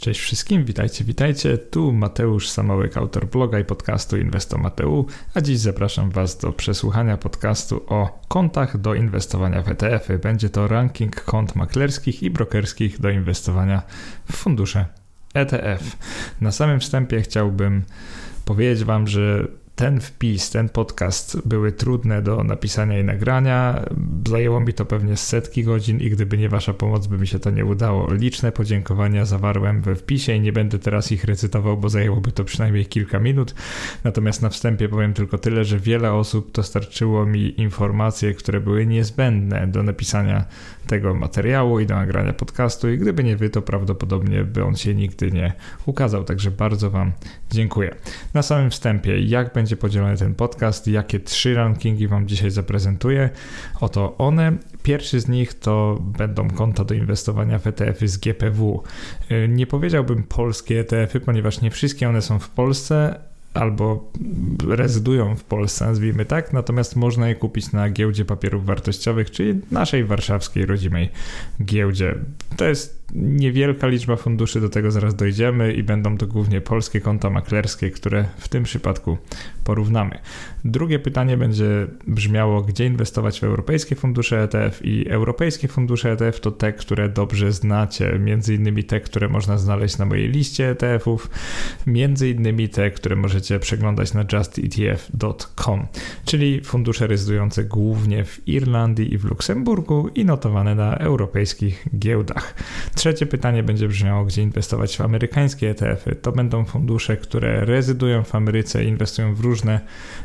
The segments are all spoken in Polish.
Cześć wszystkim, witajcie, witajcie. Tu Mateusz Samołyk, autor bloga i podcastu Inwesto Mateu, a dziś zapraszam Was do przesłuchania podcastu o kontach do inwestowania w ETF-y. Będzie to ranking kont maklerskich i brokerskich do inwestowania w fundusze ETF. Na samym wstępie chciałbym powiedzieć Wam, że ten wpis, ten podcast były trudne do napisania i nagrania. Zajęło mi to pewnie setki godzin i gdyby nie Wasza pomoc, by mi się to nie udało. Liczne podziękowania zawarłem we wpisie i nie będę teraz ich recytował, bo zajęłoby to przynajmniej kilka minut. Natomiast na wstępie powiem tylko tyle, że wiele osób dostarczyło mi informacje, które były niezbędne do napisania tego materiału i do nagrania podcastu i gdyby nie Wy, to prawdopodobnie by on się nigdy nie ukazał. Także bardzo Wam dziękuję. Na samym wstępie, jak będzie podzielony ten podcast, jakie trzy rankingi Wam dzisiaj zaprezentuję. Oto one. Pierwszy z nich to będą konta do inwestowania w ETF-y z GPW. Nie powiedziałbym polskie ETF-y, ponieważ nie wszystkie one są w Polsce, albo rezydują w Polsce, nazwijmy tak, natomiast można je kupić na giełdzie papierów wartościowych, czyli naszej warszawskiej rodzimej giełdzie. To jest niewielka liczba funduszy, do tego zaraz dojdziemy i będą to głównie polskie konta maklerskie, które w tym przypadku porównamy. Drugie pytanie będzie brzmiało, gdzie inwestować w europejskie fundusze ETF i europejskie fundusze ETF to te, które dobrze znacie, między innymi te, które można znaleźć na mojej liście ETF-ów, między innymi te, które możecie przeglądać na justetf.com, czyli fundusze rezydujące głównie w Irlandii i w Luksemburgu i notowane na europejskich giełdach. Trzecie pytanie będzie brzmiało, gdzie inwestować w amerykańskie ETF-y. To będą fundusze, które rezydują w Ameryce inwestują w różne,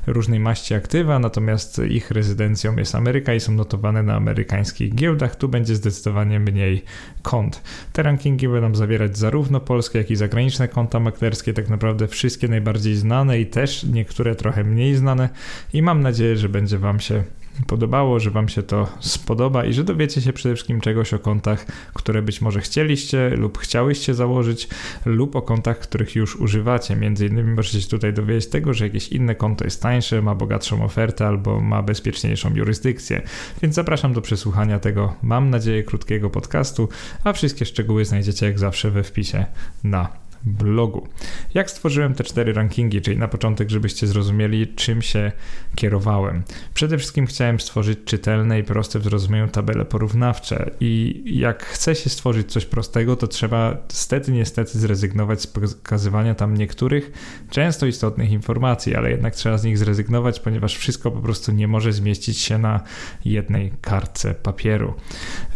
różnej maści aktywa, natomiast ich rezydencją jest Ameryka i są notowane na amerykańskich giełdach. Tu będzie zdecydowanie mniej kont. Te rankingi będą zawierać zarówno polskie, jak i zagraniczne konta maklerskie, tak naprawdę wszystkie najbardziej znane i też niektóre trochę mniej znane i mam nadzieję, że będzie Wam się podobało, że Wam się to spodoba i że dowiecie się przede wszystkim czegoś o kontach, które być może chcieliście lub chciałyście założyć, lub o kontach, których już używacie. Między innymi możecie się tutaj dowiedzieć tego, że jakieś inne konto jest tańsze, ma bogatszą ofertę albo ma bezpieczniejszą jurysdykcję. Więc zapraszam do przesłuchania tego, mam nadzieję, krótkiego podcastu, a wszystkie szczegóły znajdziecie jak zawsze we wpisie na blogu. Jak stworzyłem te cztery rankingi, czyli na początek, żebyście zrozumieli, czym się kierowałem. Przede wszystkim chciałem stworzyć czytelne i proste w zrozumieniu tabele porównawcze i jak chce się stworzyć coś prostego, to trzeba stety, niestety zrezygnować z pokazywania tam niektórych często istotnych informacji, ale jednak trzeba z nich zrezygnować, ponieważ wszystko po prostu nie może zmieścić się na jednej kartce papieru.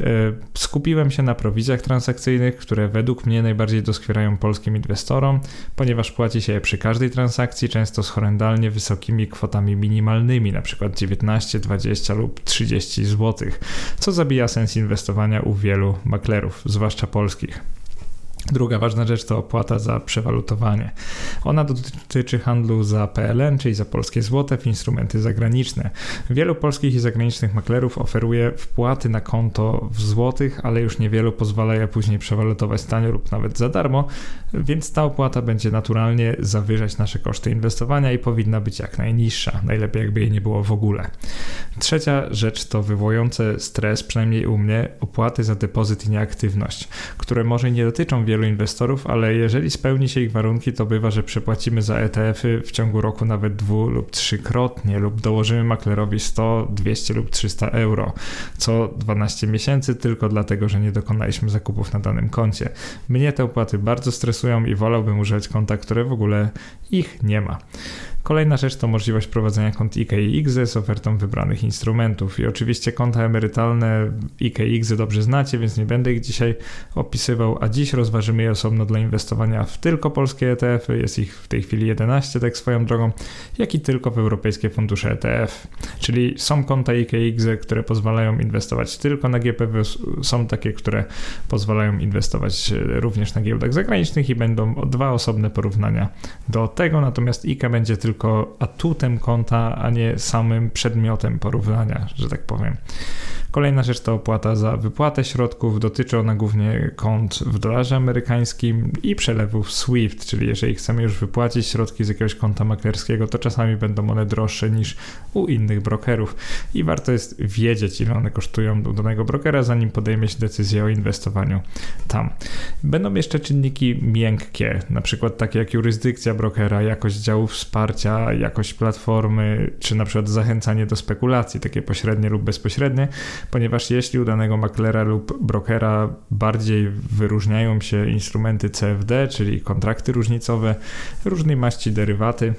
E, skupiłem się na prowizjach transakcyjnych, które według mnie najbardziej doskwierają polskim inwestorom, ponieważ płaci się je przy każdej transakcji, często z horrendalnie wysokimi kwotami minimalnymi, np. 19, 20 lub 30 zł, co zabija sens inwestowania u wielu maklerów, zwłaszcza polskich. Druga ważna rzecz to opłata za przewalutowanie. Ona dotyczy handlu za PLN, czyli za polskie złote w instrumenty zagraniczne. Wielu polskich i zagranicznych maklerów oferuje wpłaty na konto w złotych, ale już niewielu pozwala je później przewalutować tanio lub nawet za darmo, więc ta opłata będzie naturalnie zawyżać nasze koszty inwestowania i powinna być jak najniższa. Najlepiej jakby jej nie było w ogóle. Trzecia rzecz to wywołujące stres, przynajmniej u mnie, opłaty za depozyt i nieaktywność, które może nie dotyczą wielu inwestorów, ale jeżeli spełni się ich warunki, to bywa, że przepłacimy za ETF-y w ciągu roku nawet dwu lub trzykrotnie lub dołożymy maklerowi 100, 200 lub 300 euro co 12 miesięcy tylko dlatego, że nie dokonaliśmy zakupów na danym koncie. Mnie te opłaty bardzo stresują i wolałbym używać konta, które w ogóle ich nie ma. Kolejna rzecz to możliwość prowadzenia kont IKX z ofertą wybranych instrumentów. I oczywiście konta emerytalne IKX dobrze znacie, więc nie będę ich dzisiaj opisywał, a dziś rozważymy je osobno dla inwestowania w tylko polskie ETF-y, jest ich w tej chwili 11, tak swoją drogą, jak i tylko w europejskie fundusze ETF. Czyli są konta IKX, które pozwalają inwestować tylko na GPW, są takie, które pozwalają inwestować również na giełdach zagranicznych i będą dwa osobne porównania do tego, natomiast IKE będzie tylko tylko atutem konta, a nie samym przedmiotem porównania, że tak powiem. Kolejna rzecz to opłata za wypłatę środków. Dotyczy ona głównie kont w dolarze amerykańskim i przelewów SWIFT, czyli jeżeli chcemy już wypłacić środki z jakiegoś konta maklerskiego, to czasami będą one droższe niż u innych brokerów i warto jest wiedzieć, ile one kosztują u danego brokera, zanim podejmie się decyzję o inwestowaniu tam. Będą jeszcze czynniki miękkie, na przykład takie jak jurysdykcja brokera, jakość działu wsparcia, jakość platformy, czy na przykład zachęcanie do spekulacji, takie pośrednie lub bezpośrednie, ponieważ jeśli u danego maklera lub brokera bardziej wyróżniają się instrumenty CFD, czyli kontrakty różnicowe, różnej maści derywaty,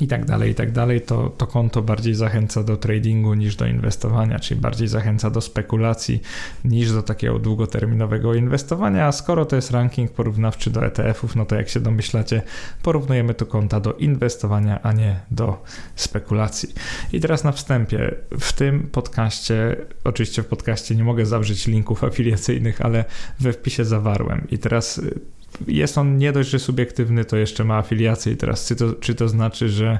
i tak dalej, i tak dalej, to, to konto bardziej zachęca do tradingu niż do inwestowania, czyli bardziej zachęca do spekulacji niż do takiego długoterminowego inwestowania, a skoro to jest ranking porównawczy do ETF-ów, no to jak się domyślacie, porównujemy tu konta do inwestowania, a nie do spekulacji. I teraz na wstępie, w tym podcaście, oczywiście w podcaście nie mogę zawrzeć linków afiliacyjnych, ale we wpisie zawarłem. I teraz jest on nie dość, że subiektywny, to jeszcze ma afiliację i teraz czy to, czy to znaczy, że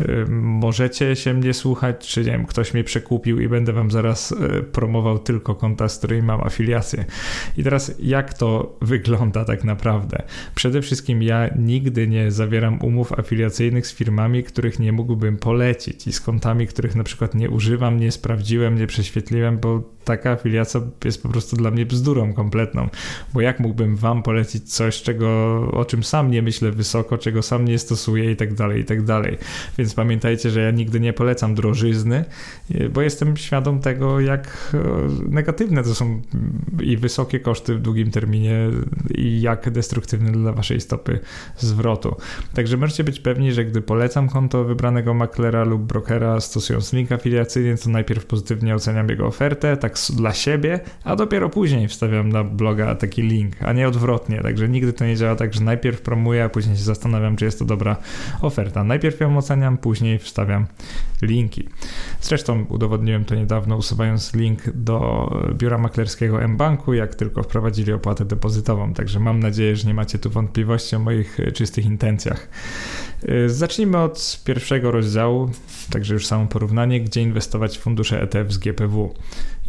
y, możecie się mnie słuchać, czy nie wiem, ktoś mnie przekupił i będę wam zaraz y, promował tylko konta, z którymi mam afiliację. I teraz jak to wygląda tak naprawdę? Przede wszystkim ja nigdy nie zawieram umów afiliacyjnych z firmami, których nie mógłbym polecić i z kontami, których na przykład nie używam, nie sprawdziłem, nie prześwietliłem, bo taka afiliacja jest po prostu dla mnie bzdurą kompletną, bo jak mógłbym wam polecić coś, czego, o czym sam nie myślę wysoko, czego sam nie stosuję i tak dalej, i tak dalej. Więc pamiętajcie, że ja nigdy nie polecam drożyzny, bo jestem świadom tego, jak e, negatywne to są i wysokie koszty w długim terminie i jak destruktywne dla waszej stopy zwrotu. Także możecie być pewni, że gdy polecam konto wybranego maklera lub brokera stosując link afiliacyjny, to najpierw pozytywnie oceniam jego ofertę, tak dla siebie, a dopiero później wstawiam na bloga taki link, a nie odwrotnie. Także nigdy to nie działa tak, że najpierw promuję, a później się zastanawiam, czy jest to dobra oferta. Najpierw ją oceniam, później wstawiam linki. Zresztą udowodniłem to niedawno, usuwając link do biura maklerskiego mBanku, jak tylko wprowadzili opłatę depozytową. Także mam nadzieję, że nie macie tu wątpliwości o moich czystych intencjach. Zacznijmy od pierwszego rozdziału, także już samo porównanie, gdzie inwestować w fundusze ETF z GPW.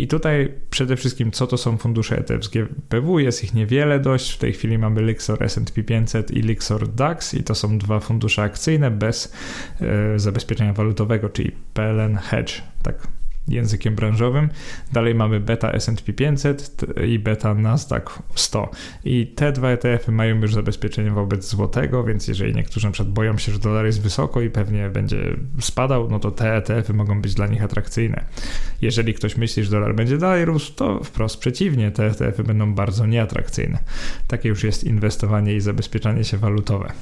I tutaj przede wszystkim, co to są fundusze ETF z GPW? Jest ich niewiele dość. W tej chwili mamy Lixor S&P 500 i Lixor DAX i to są dwa fundusze akcyjne bez e, zabezpieczenia walutowego, czyli PLN Hedge, tak językiem branżowym. Dalej mamy beta S&P 500 i beta Nasdaq 100. I te dwa ETF-y mają już zabezpieczenie wobec złotego, więc jeżeli niektórzy na przykład boją się, że dolar jest wysoko i pewnie będzie spadał, no to te ETF-y mogą być dla nich atrakcyjne. Jeżeli ktoś myśli, że dolar będzie dalej rósł, to wprost przeciwnie, te ETF-y będą bardzo nieatrakcyjne. Takie już jest inwestowanie i zabezpieczanie się walutowe.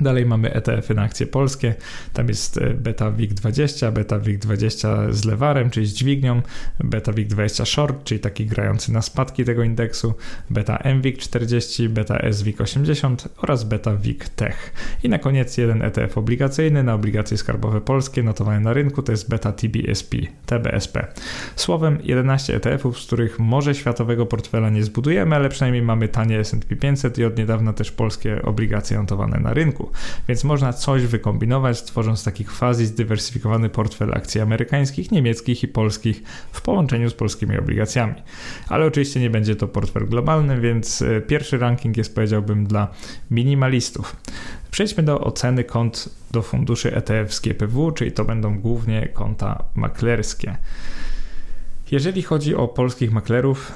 Dalej mamy ETF-y na akcje polskie. Tam jest Beta WIG20, Beta WIG20 z lewarem, czyli z dźwignią, Beta WIG20 Short, czyli taki grający na spadki tego indeksu, Beta MWIG40, Beta SWIG80 oraz Beta WIG Tech. I na koniec jeden ETF obligacyjny na obligacje skarbowe polskie notowane na rynku, to jest Beta TBSP, TBSP. Słowem 11 ETF-ów, z których może światowego portfela nie zbudujemy, ale przynajmniej mamy tanie S&P 500 i od niedawna też polskie obligacje notowane na rynku. Więc można coś wykombinować, tworząc taki quasi zdywersyfikowany portfel akcji amerykańskich, niemieckich i polskich w połączeniu z polskimi obligacjami. Ale oczywiście nie będzie to portfel globalny, więc e, pierwszy ranking jest powiedziałbym dla minimalistów. Przejdźmy do oceny kont do funduszy ETF z GPW, czyli to będą głównie konta maklerskie. Jeżeli chodzi o polskich maklerów,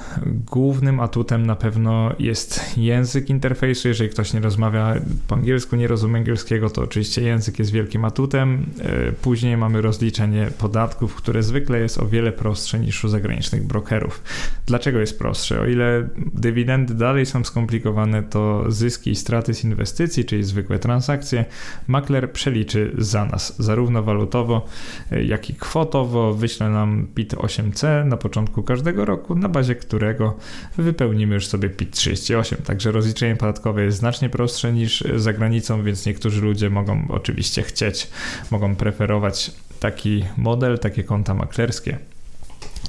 głównym atutem na pewno jest język interfejsu. Jeżeli ktoś nie rozmawia po angielsku, nie rozumie angielskiego, to oczywiście język jest wielkim atutem. E, później mamy rozliczenie podatków, które zwykle jest o wiele prostsze niż u zagranicznych brokerów. Dlaczego jest prostsze? O ile dywidendy dalej są skomplikowane, to zyski i straty z inwestycji, czyli zwykłe transakcje, makler przeliczy za nas, zarówno walutowo, e, jak i kwotowo. Wyśle nam PIT 8C na początku każdego roku, na bazie którego wypełnimy już sobie PIT 38. Także rozliczenie podatkowe jest znacznie prostsze niż za granicą, więc niektórzy ludzie mogą oczywiście chcieć, mogą preferować taki model, takie konta maklerskie.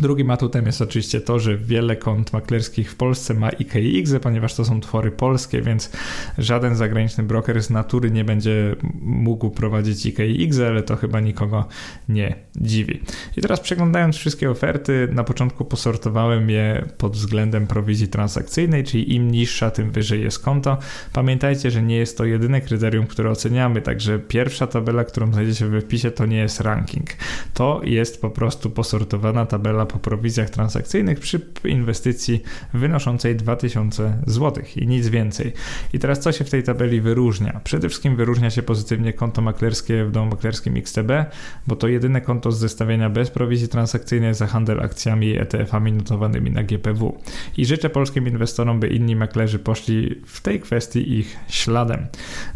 Drugim atutem jest oczywiście to, że wiele kont maklerskich w Polsce ma IKX, ponieważ to są twory polskie, więc żaden zagraniczny broker z natury nie będzie mógł prowadzić IKX, ale to chyba nikogo nie dziwi. I teraz przeglądając wszystkie oferty, na początku posortowałem je pod względem prowizji transakcyjnej, czyli im niższa, tym wyżej jest konto. Pamiętajcie, że nie jest to jedyne kryterium, które oceniamy, także pierwsza tabela, którą znajdziecie w wpisie, to nie jest ranking. To jest po prostu posortowana tabela po prowizjach transakcyjnych przy inwestycji wynoszącej 2000 zł i nic więcej. I teraz co się w tej tabeli wyróżnia? Przede wszystkim wyróżnia się pozytywnie konto maklerskie w domu maklerskim XTB, bo to jedyne konto z zestawienia bez prowizji transakcyjnej za handel akcjami i ETF-ami notowanymi na GPW. I życzę polskim inwestorom, by inni maklerzy poszli w tej kwestii ich śladem.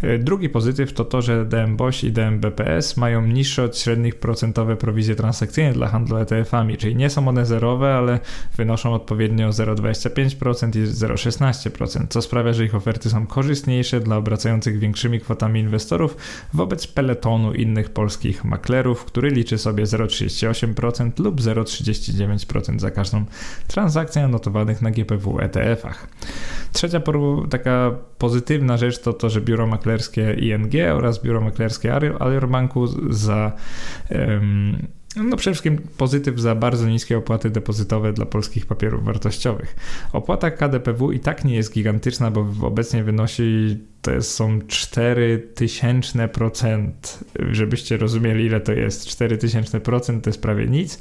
E, drugi pozytyw to to, że DM BOŚ i DM BPS mają niższe od średnich procentowe prowizje transakcyjne dla handlu ETF-ami, czyli nie są one zerowe, ale wynoszą odpowiednio 0,25% i 0,16%, co sprawia, że ich oferty są korzystniejsze dla obracających większymi kwotami inwestorów wobec peletonu innych polskich maklerów, który liczy sobie 0,38% lub 0,39% za każdą transakcję notowanych na GPW ETF-ach. Trzecia taka pozytywna rzecz to to, że biuro maklerskie ING oraz biuro maklerskie Alior Banku za um, no przede wszystkim pozytyw za bardzo niskie opłaty depozytowe dla polskich papierów wartościowych. Opłata KDPW i tak nie jest gigantyczna, bo obecnie wynosi to są 4000%, żebyście rozumieli ile to jest. 4000% to jest prawie nic,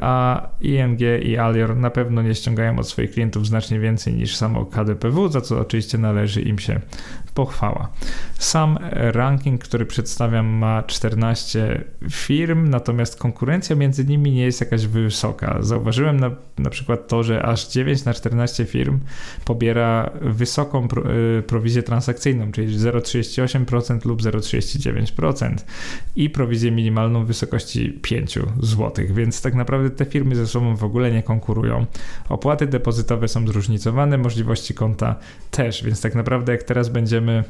a ING i Alior na pewno nie ściągają od swoich klientów znacznie więcej niż samo KDPW, za co oczywiście należy im się pochwała. Sam ranking, który przedstawiam ma 14 firm, natomiast konkurencja między nimi nie jest jakaś wysoka. Zauważyłem na, na przykład to, że aż 9 na 14 firm pobiera wysoką y, prowizję transakcyjną transakcyjną, czyli 0,38% lub 0,39% i prowizję minimalną w wysokości 5 zł, więc tak naprawdę te firmy ze sobą w ogóle nie konkurują. Opłaty depozytowe są zróżnicowane, możliwości konta też, więc tak naprawdę jak teraz będziemy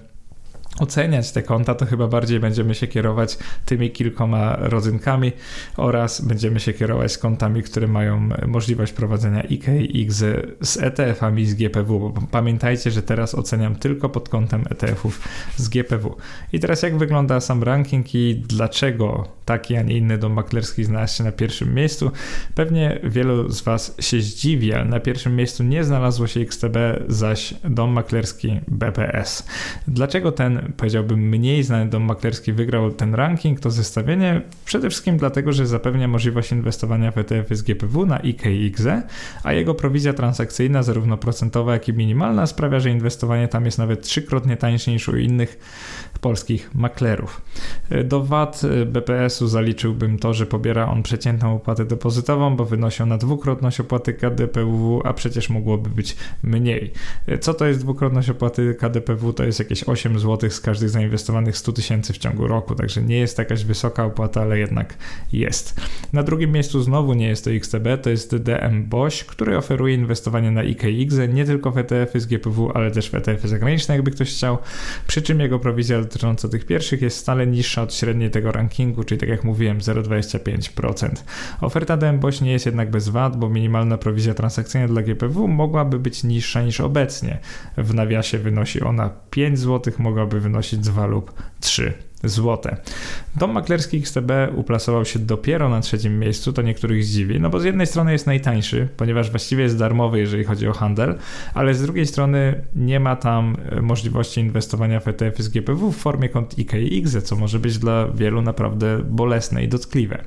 oceniać te konta, to chyba bardziej będziemy się kierować tymi kilkoma rodzynkami oraz będziemy się kierować kontami, które mają możliwość prowadzenia IKX z ETF-ami z GPW, pamiętajcie, że teraz oceniam tylko pod kątem ETF-ów z GPW. I teraz jak wygląda sam ranking i dlaczego taki, a nie inny dom maklerski znalazł się na pierwszym miejscu? Pewnie wielu z Was się zdziwi, ale na pierwszym miejscu nie znalazło się XTB, zaś dom maklerski BPS. Dlaczego ten powiedziałbym, mniej znany dom maklerski wygrał ten ranking, to zestawienie przede wszystkim dlatego, że zapewnia możliwość inwestowania w ETF z GPW na IKXE, a jego prowizja transakcyjna, zarówno procentowa, jak i minimalna, sprawia, że inwestowanie tam jest nawet trzykrotnie tańsze niż u innych polskich maklerów. Do VAT BPS-u zaliczyłbym to, że pobiera on przeciętną opłatę depozytową, bo wynosi ona dwukrotność opłaty KDPW, a przecież mogłoby być mniej. Co to jest dwukrotność opłaty KDPW? To jest jakieś 8 zł z każdych zainwestowanych 100 tysięcy w ciągu roku, także nie jest jakaś wysoka opłata, ale jednak jest. Na drugim miejscu znowu nie jest to XTB, to jest DM BOŚ, który oferuje inwestowanie na IKX nie tylko w ETF-y z GPW, ale też w ETF-y zagraniczne, jakby ktoś chciał, przy czym jego prowizja dotycząca tych pierwszych jest stale niższa od średniej tego rankingu, czyli tak jak mówiłem 0,25%. Oferta DM BOŚ nie jest jednak bez VAT, bo minimalna prowizja transakcyjna dla GPW mogłaby być niższa niż obecnie. W nawiasie wynosi ona 5 zł, mogłaby wynosić 2 lub 3 złote. Dom maklerski XTB uplasował się dopiero na trzecim miejscu, to niektórych zdziwi, no bo z jednej strony jest najtańszy, ponieważ właściwie jest darmowy, jeżeli chodzi o handel, ale z drugiej strony nie ma tam e, możliwości inwestowania w ETF z GPW w formie kont IKX, co może być dla wielu naprawdę bolesne i dotkliwe.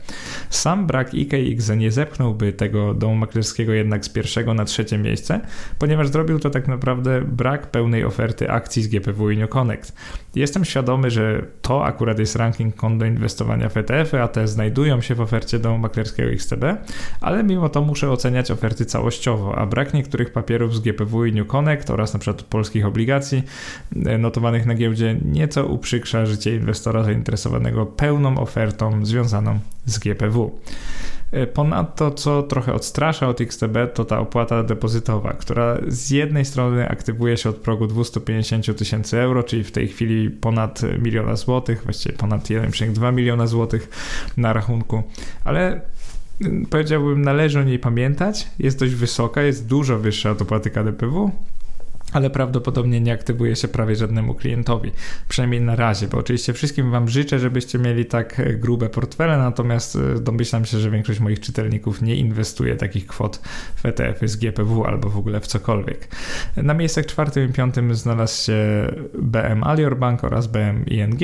Sam brak IKX nie zepchnąłby tego domu maklerskiego jednak z pierwszego na trzecie miejsce, ponieważ zrobił to tak naprawdę brak pełnej oferty akcji z GPW i New Connect. Jestem świadomy, że to akurat jest ranking kont do inwestowania w ETF-y, a te znajdują się w ofercie domu maklerskiego XTB, ale mimo to muszę oceniać oferty całościowo, a brak niektórych papierów z GPW i New Connect oraz np. polskich obligacji e, notowanych na giełdzie nieco uprzykrza życie inwestora zainteresowanego pełną ofertą związaną z GPW. E, ponadto, co trochę odstrasza od XTB, to ta opłata depozytowa, która z jednej strony aktywuje się od progu 250 tysięcy euro, czyli w tej chwili ponad miliona złotych, właściwie ponad 1,2 miliona złotych na rachunku, ale powiedziałbym, należy o niej pamiętać. Jest dość wysoka, jest dużo wyższa od opłaty KDPW ale prawdopodobnie nie aktywuje się prawie żadnemu klientowi, przynajmniej na razie, bo oczywiście wszystkim Wam życzę, żebyście mieli tak grube portfele, natomiast e, domyślam się, że większość moich czytelników nie inwestuje takich kwot w ETF-y z GPW albo w ogóle w cokolwiek. Na miejscach czwartym i piątym znalazł się BM Alior Bank oraz BM ING,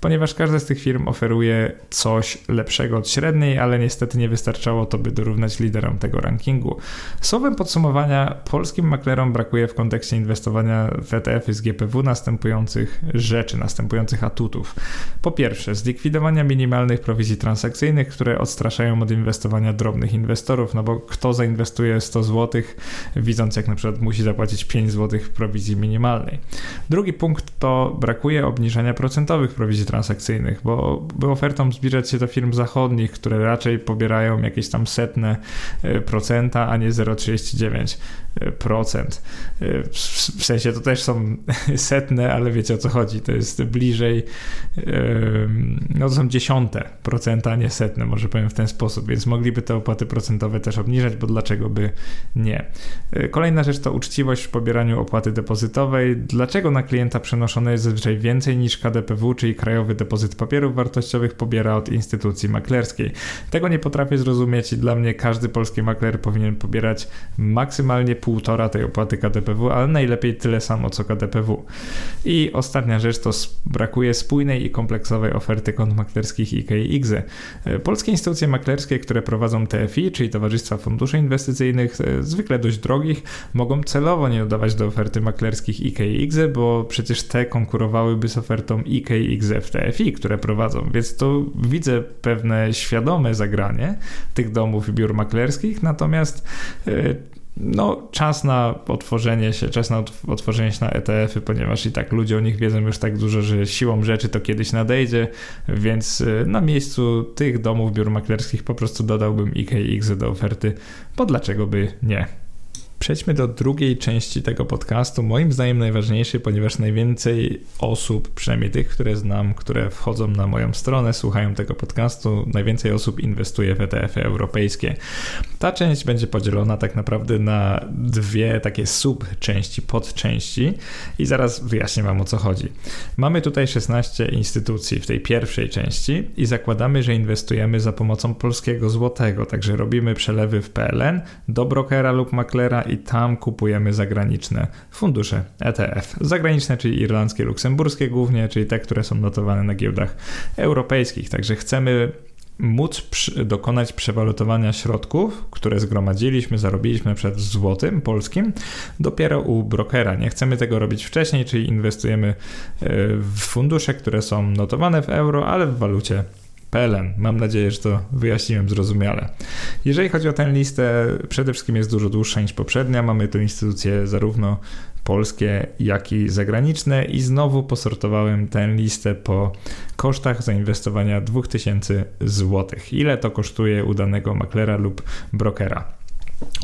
ponieważ każda z tych firm oferuje coś lepszego od średniej, ale niestety nie wystarczało to, by dorównać liderom tego rankingu. Słowem podsumowania, polskim maklerom brakuje w kontekście inwestowania w ETF-y z GPW następujących rzeczy, następujących atutów. Po pierwsze, zlikwidowania minimalnych prowizji transakcyjnych, które odstraszają od inwestowania drobnych inwestorów, no bo kto zainwestuje 100 zł, widząc jak na przykład musi zapłacić 5 zł prowizji minimalnej. Drugi punkt to brakuje obniżania procentowych prowizji transakcyjnych, bo, by ofertom zbliżać się do firm zachodnich, które raczej pobierają jakieś tam setne e, procenta, a nie 0,39%. W sensie to też są setne, ale wiecie o co chodzi. To jest bliżej, no to są dziesiąte procenta, a nie setne, może powiem w ten sposób, więc mogliby te opłaty procentowe też obniżać, bo dlaczego by nie. E, kolejna rzecz to uczciwość w pobieraniu opłaty depozytowej. Dlaczego na klienta przenoszone jest zazwyczaj więcej niż KDPW, czyli Krajowy Depozyt Papierów Wartościowych pobiera od instytucji maklerskiej? Tego nie potrafię zrozumieć i dla mnie każdy polski makler powinien pobierać maksymalnie półtora tej opłaty KDPW, ale najlepiej tyle samo co KDPW. I ostatnia rzecz to brakuje spójnej i kompleksowej oferty kont maklerskich IKX. E, polskie instytucje maklerskie, które prowadzą TFI, czyli Towarzystwa Funduszy Inwestycyjnych, e, zwykle dość drogich, mogą celowo nie dodawać do oferty maklerskich IKX, bo przecież te konkurowałyby z ofertą IKX w TFI, które prowadzą, więc to widzę pewne świadome zagranie tych domów i biur maklerskich, natomiast e, no, czas na otworzenie się, czas na otworzenie się na ETF-y, ponieważ i tak ludzie o nich wiedzą już tak dużo, że siłą rzeczy to kiedyś nadejdzie, więc y, na miejscu tych domów biur maklerskich po prostu dodałbym IKX do oferty, bo dlaczego by nie? Przejdźmy do drugiej części tego podcastu. Moim zdaniem najważniejszy, ponieważ najwięcej osób, przynajmniej tych, które znam, które wchodzą na moją stronę, słuchają tego podcastu, najwięcej osób inwestuje w ETF-y europejskie. Ta część będzie podzielona tak naprawdę na dwie takie subczęści, podczęści i zaraz wyjaśnię Wam o co chodzi. Mamy tutaj 16 instytucji w tej pierwszej części i zakładamy, że inwestujemy za pomocą polskiego złotego, także robimy przelewy w PLN do brokera lub maklera i tam kupujemy zagraniczne fundusze ETF. Zagraniczne, czyli irlandzkie, luksemburskie głównie, czyli te, które są notowane na giełdach europejskich. Także chcemy móc dokonać przewalutowania środków, które zgromadziliśmy, zarobiliśmy przed złotym polskim, dopiero u brokera. Nie chcemy tego robić wcześniej, czyli inwestujemy e, w fundusze, które są notowane w euro, ale w walucie PLN. Mam nadzieję, że to wyjaśniłem zrozumiale. Jeżeli chodzi o tę listę, przede wszystkim jest dużo dłuższa niż poprzednia. Mamy tu instytucje zarówno polskie, jak i zagraniczne i znowu posortowałem tę listę po kosztach zainwestowania 2000 zł. Ile to kosztuje u danego maklera lub brokera?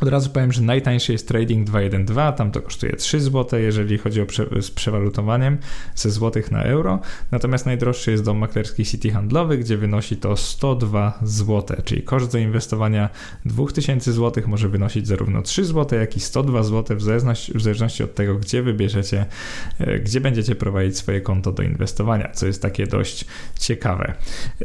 Od razu powiem, że najtańszy jest Trading 212, tam to kosztuje 3 zł, jeżeli chodzi o prze, z przewalutowaniem ze złotych na euro. Natomiast najdroższy jest dom maklerski City Handlowy, gdzie wynosi to 102 zł, czyli koszt zainwestowania 2000 zł może wynosić zarówno 3 zł, jak i 102 zł, w zależności, w zależności od tego, gdzie wybierzecie, e, gdzie będziecie prowadzić swoje konto do inwestowania, co jest takie dość ciekawe.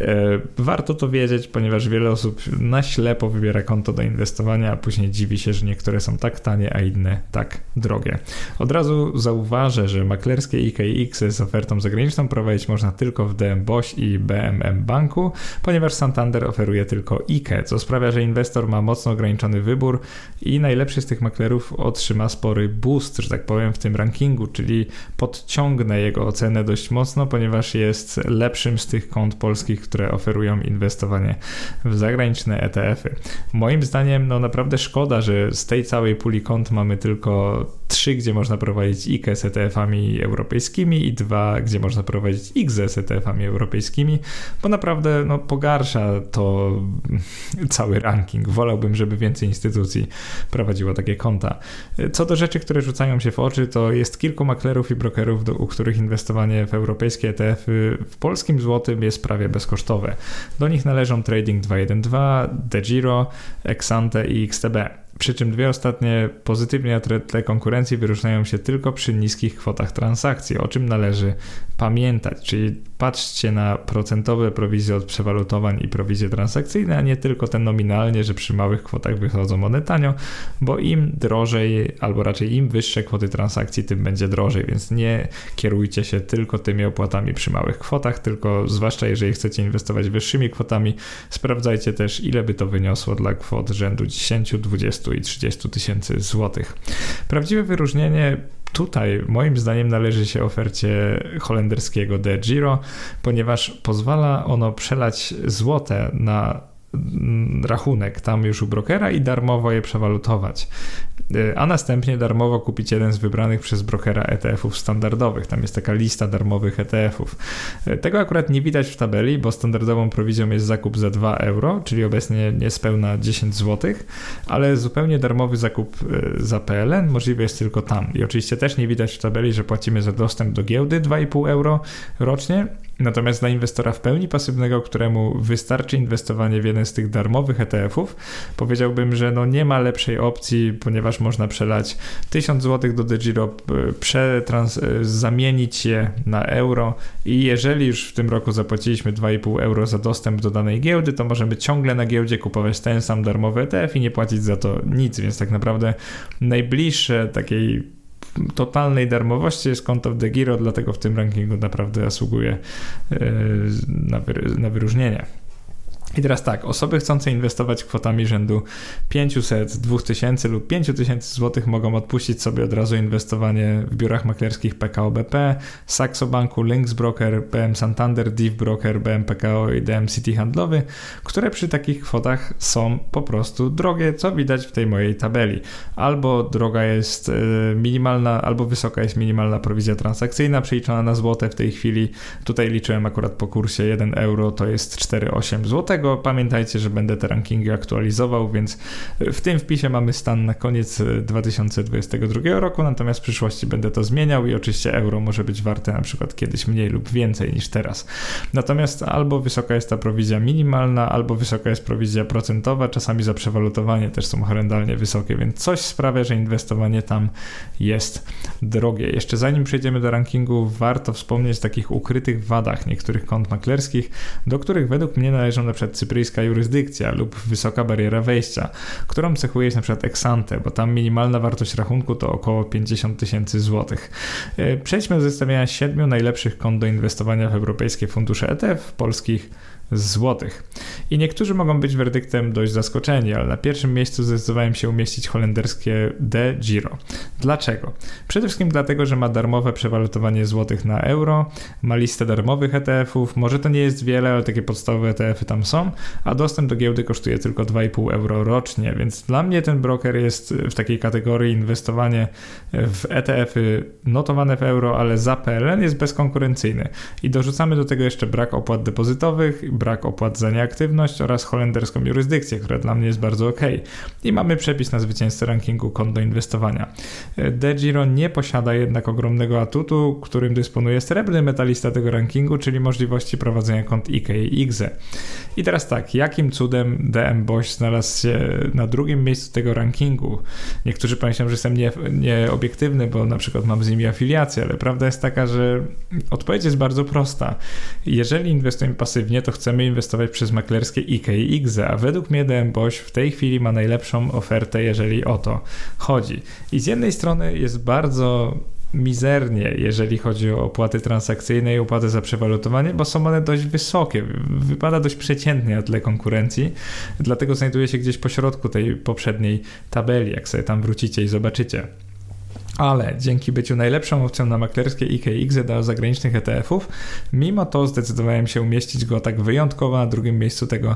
E, warto to wiedzieć, ponieważ wiele osób na ślepo wybiera konto do inwestowania, a później dziwi się, że niektóre są tak tanie, a inne tak drogie. Od razu zauważę, że maklerskie IKX z ofertą zagraniczną prowadzić można tylko w DM BOŚ i BMM Banku, ponieważ Santander oferuje tylko IKE, co sprawia, że inwestor ma mocno ograniczony wybór i najlepszy z tych maklerów otrzyma spory boost, że tak powiem, w tym rankingu, czyli podciągnę jego ocenę dość mocno, ponieważ jest lepszym z tych kont polskich, które oferują inwestowanie w zagraniczne ETF-y. Moim zdaniem, no naprawdę szkoda, że z tej całej puli kont mamy tylko trzy, gdzie można prowadzić IKE z ETF-ami europejskimi i dwa, gdzie można prowadzić IGZE z ETF-ami europejskimi, bo naprawdę no, pogarsza to cały ranking. Wolałbym, żeby więcej instytucji prowadziło takie konta. Co do rzeczy, które rzucają się w oczy, to jest kilku maklerów i brokerów, do, u których inwestowanie w europejskie ETF-y w polskim złotym jest prawie bezkosztowe. Do nich należą Trading 212, DeGiro, Exante i XTB. back. Przy czym dwie ostatnie pozytywnie na tle konkurencji wyróżniają się tylko przy niskich kwotach transakcji, o czym należy pamiętać. Czyli patrzcie na procentowe prowizje od przewalutowań i prowizje transakcyjne, a nie tylko te nominalnie, że przy małych kwotach wychodzą one tanio, bo im drożej, albo raczej im wyższe kwoty transakcji, tym będzie drożej, więc nie kierujcie się tylko tymi opłatami przy małych kwotach, tylko zwłaszcza jeżeli chcecie inwestować wyższymi kwotami, sprawdzajcie też ile by to wyniosło dla kwot rzędu 10, 20 i 30 tysięcy złotych. Prawdziwe wyróżnienie tutaj moim zdaniem należy się ofercie holenderskiego De Giro, ponieważ pozwala ono przelać złote na rachunek tam już u brokera i darmowo je przewalutować. A następnie darmowo kupić jeden z wybranych przez brokera ETF-ów standardowych. Tam jest taka lista darmowych ETF-ów. Tego akurat nie widać w tabeli, bo standardową prowizją jest zakup za 2 euro, czyli obecnie niespełna 10 zł, ale zupełnie darmowy zakup e, za PLN możliwy jest tylko tam. I oczywiście też nie widać w tabeli, że płacimy za dostęp do giełdy 2,5 euro rocznie, Natomiast dla inwestora w pełni pasywnego, któremu wystarczy inwestowanie w jeden z tych darmowych ETF-ów, powiedziałbym, że no nie ma lepszej opcji, ponieważ można przelać 1000 zł do DeGiro, przetrans- zamienić je na euro i jeżeli już w tym roku zapłaciliśmy 2,5 euro za dostęp do danej giełdy, to możemy ciągle na giełdzie kupować ten sam darmowy ETF i nie płacić za to nic, więc tak naprawdę najbliższe takiej totalnej darmowości jest konto w DeGiro, dlatego w tym rankingu naprawdę zasługuje e, na, na wyróżnienie. I teraz tak, osoby chcące inwestować kwotami rzędu 500, 2000 lub 5000 zł mogą odpuścić sobie od razu inwestowanie w biurach maklerskich PKO BP, Saxo Banku, Lynx Broker, BM Santander, Div Broker, BM PKO i DM City Handlowy, które przy takich kwotach są po prostu drogie, co widać w tej mojej tabeli. Albo droga jest e, minimalna, albo wysoka jest minimalna prowizja transakcyjna przeliczona na złote w tej chwili. Tutaj liczyłem akurat po kursie 1 euro to jest 4,8 zł Pamiętajcie, że będę te rankingi aktualizował, więc w tym wpisie mamy stan na koniec 2022 roku, natomiast w przyszłości będę to zmieniał i oczywiście euro może być warte na przykład kiedyś mniej lub więcej niż teraz. Natomiast albo wysoka jest ta prowizja minimalna, albo wysoka jest prowizja procentowa, czasami za przewalutowanie też są horrendalnie wysokie, więc coś sprawia, że inwestowanie tam jest drogie. Jeszcze zanim przejdziemy do rankingu, warto wspomnieć o takich ukrytych wadach niektórych kont maklerskich, do których według mnie należą na przykład przykład cypryjska jurysdykcja lub wysoka bariera wejścia, którą cechuje jest na przykład Exante, bo tam minimalna wartość rachunku to około 50 tysięcy złotych. E, przejdźmy do zestawienia siedmiu najlepszych kont do inwestowania w europejskie fundusze ETF polskich złotych. I niektórzy mogą być werdyktem dość zaskoczeni, ale na pierwszym miejscu zdecydowałem się umieścić holenderskie De Giro. Dlaczego? Przede wszystkim dlatego, że ma darmowe przewalutowanie złotych na euro, ma listę darmowych ETF-ów, może to nie jest wiele, ale takie podstawowe ETF-y tam są, a dostęp do giełdy kosztuje tylko 2,5 euro rocznie, więc dla mnie ten broker jest w takiej kategorii inwestowanie w ETF-y notowane w euro, ale za PLN jest bezkonkurencyjny. I dorzucamy do tego jeszcze brak opłat depozytowych, brak opłat za nieaktywność oraz holenderską jurysdykcję, która dla mnie jest bardzo ok. I mamy przepis na zwycięzcę rankingu kont do inwestowania. DeGiro nie posiada jednak ogromnego atutu, którym dysponuje srebrny metalista tego rankingu, czyli możliwości prowadzenia kont IK i IGZE. I teraz tak, jakim cudem DM Boś znalazł się na drugim miejscu tego rankingu? Niektórzy pomyślą, że jestem nieobiektywny, nie bo na przykład mam z nimi afiliację, ale prawda jest taka, że odpowiedź jest bardzo prosta. Jeżeli inwestujemy pasywnie, to chcemy chcemy inwestować przez maklerskie IK i IGZE, a według mnie DM Boś w tej chwili ma najlepszą ofertę, jeżeli o to chodzi. I z jednej strony jest bardzo mizernie, jeżeli chodzi o opłaty transakcyjne i opłaty za przewalutowanie, bo są one dość wysokie. Wypada dość przeciętnie na tle konkurencji, dlatego znajduje się gdzieś po środku tej poprzedniej tabeli, jak sobie tam wrócicie i zobaczycie. Ale dzięki byciu najlepszą opcją na maklerskie IKX dla zagranicznych ETF-ów, mimo to zdecydowałem się umieścić go tak wyjątkowo na drugim miejscu tego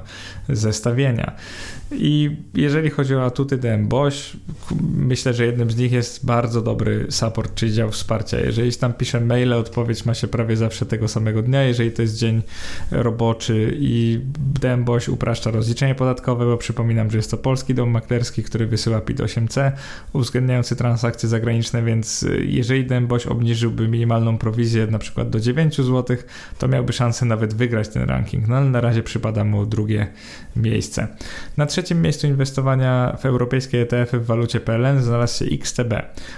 zestawienia. I jeżeli chodzi o atuty DM Bosch, myślę, że jednym z nich jest bardzo dobry support, czyli dział wsparcia. Jeżeli tam piszę maile, odpowiedź ma się prawie zawsze tego samego dnia, jeżeli to jest dzień roboczy i DM Bosch upraszcza rozliczenie podatkowe, bo przypominam, że jest to polski dom maklerski, który wysyła PIT 8C, uwzględniający transakcje zagraniczne, więc jeżeli DM Bosch obniżyłby minimalną prowizję na przykład do 9 zł, to miałby szansę nawet wygrać ten ranking, no ale na razie przypada mu drugie miejsce. Na trzecim miejscu inwestowania w europejskie ETF-y w walucie PLN znalazł się XTB,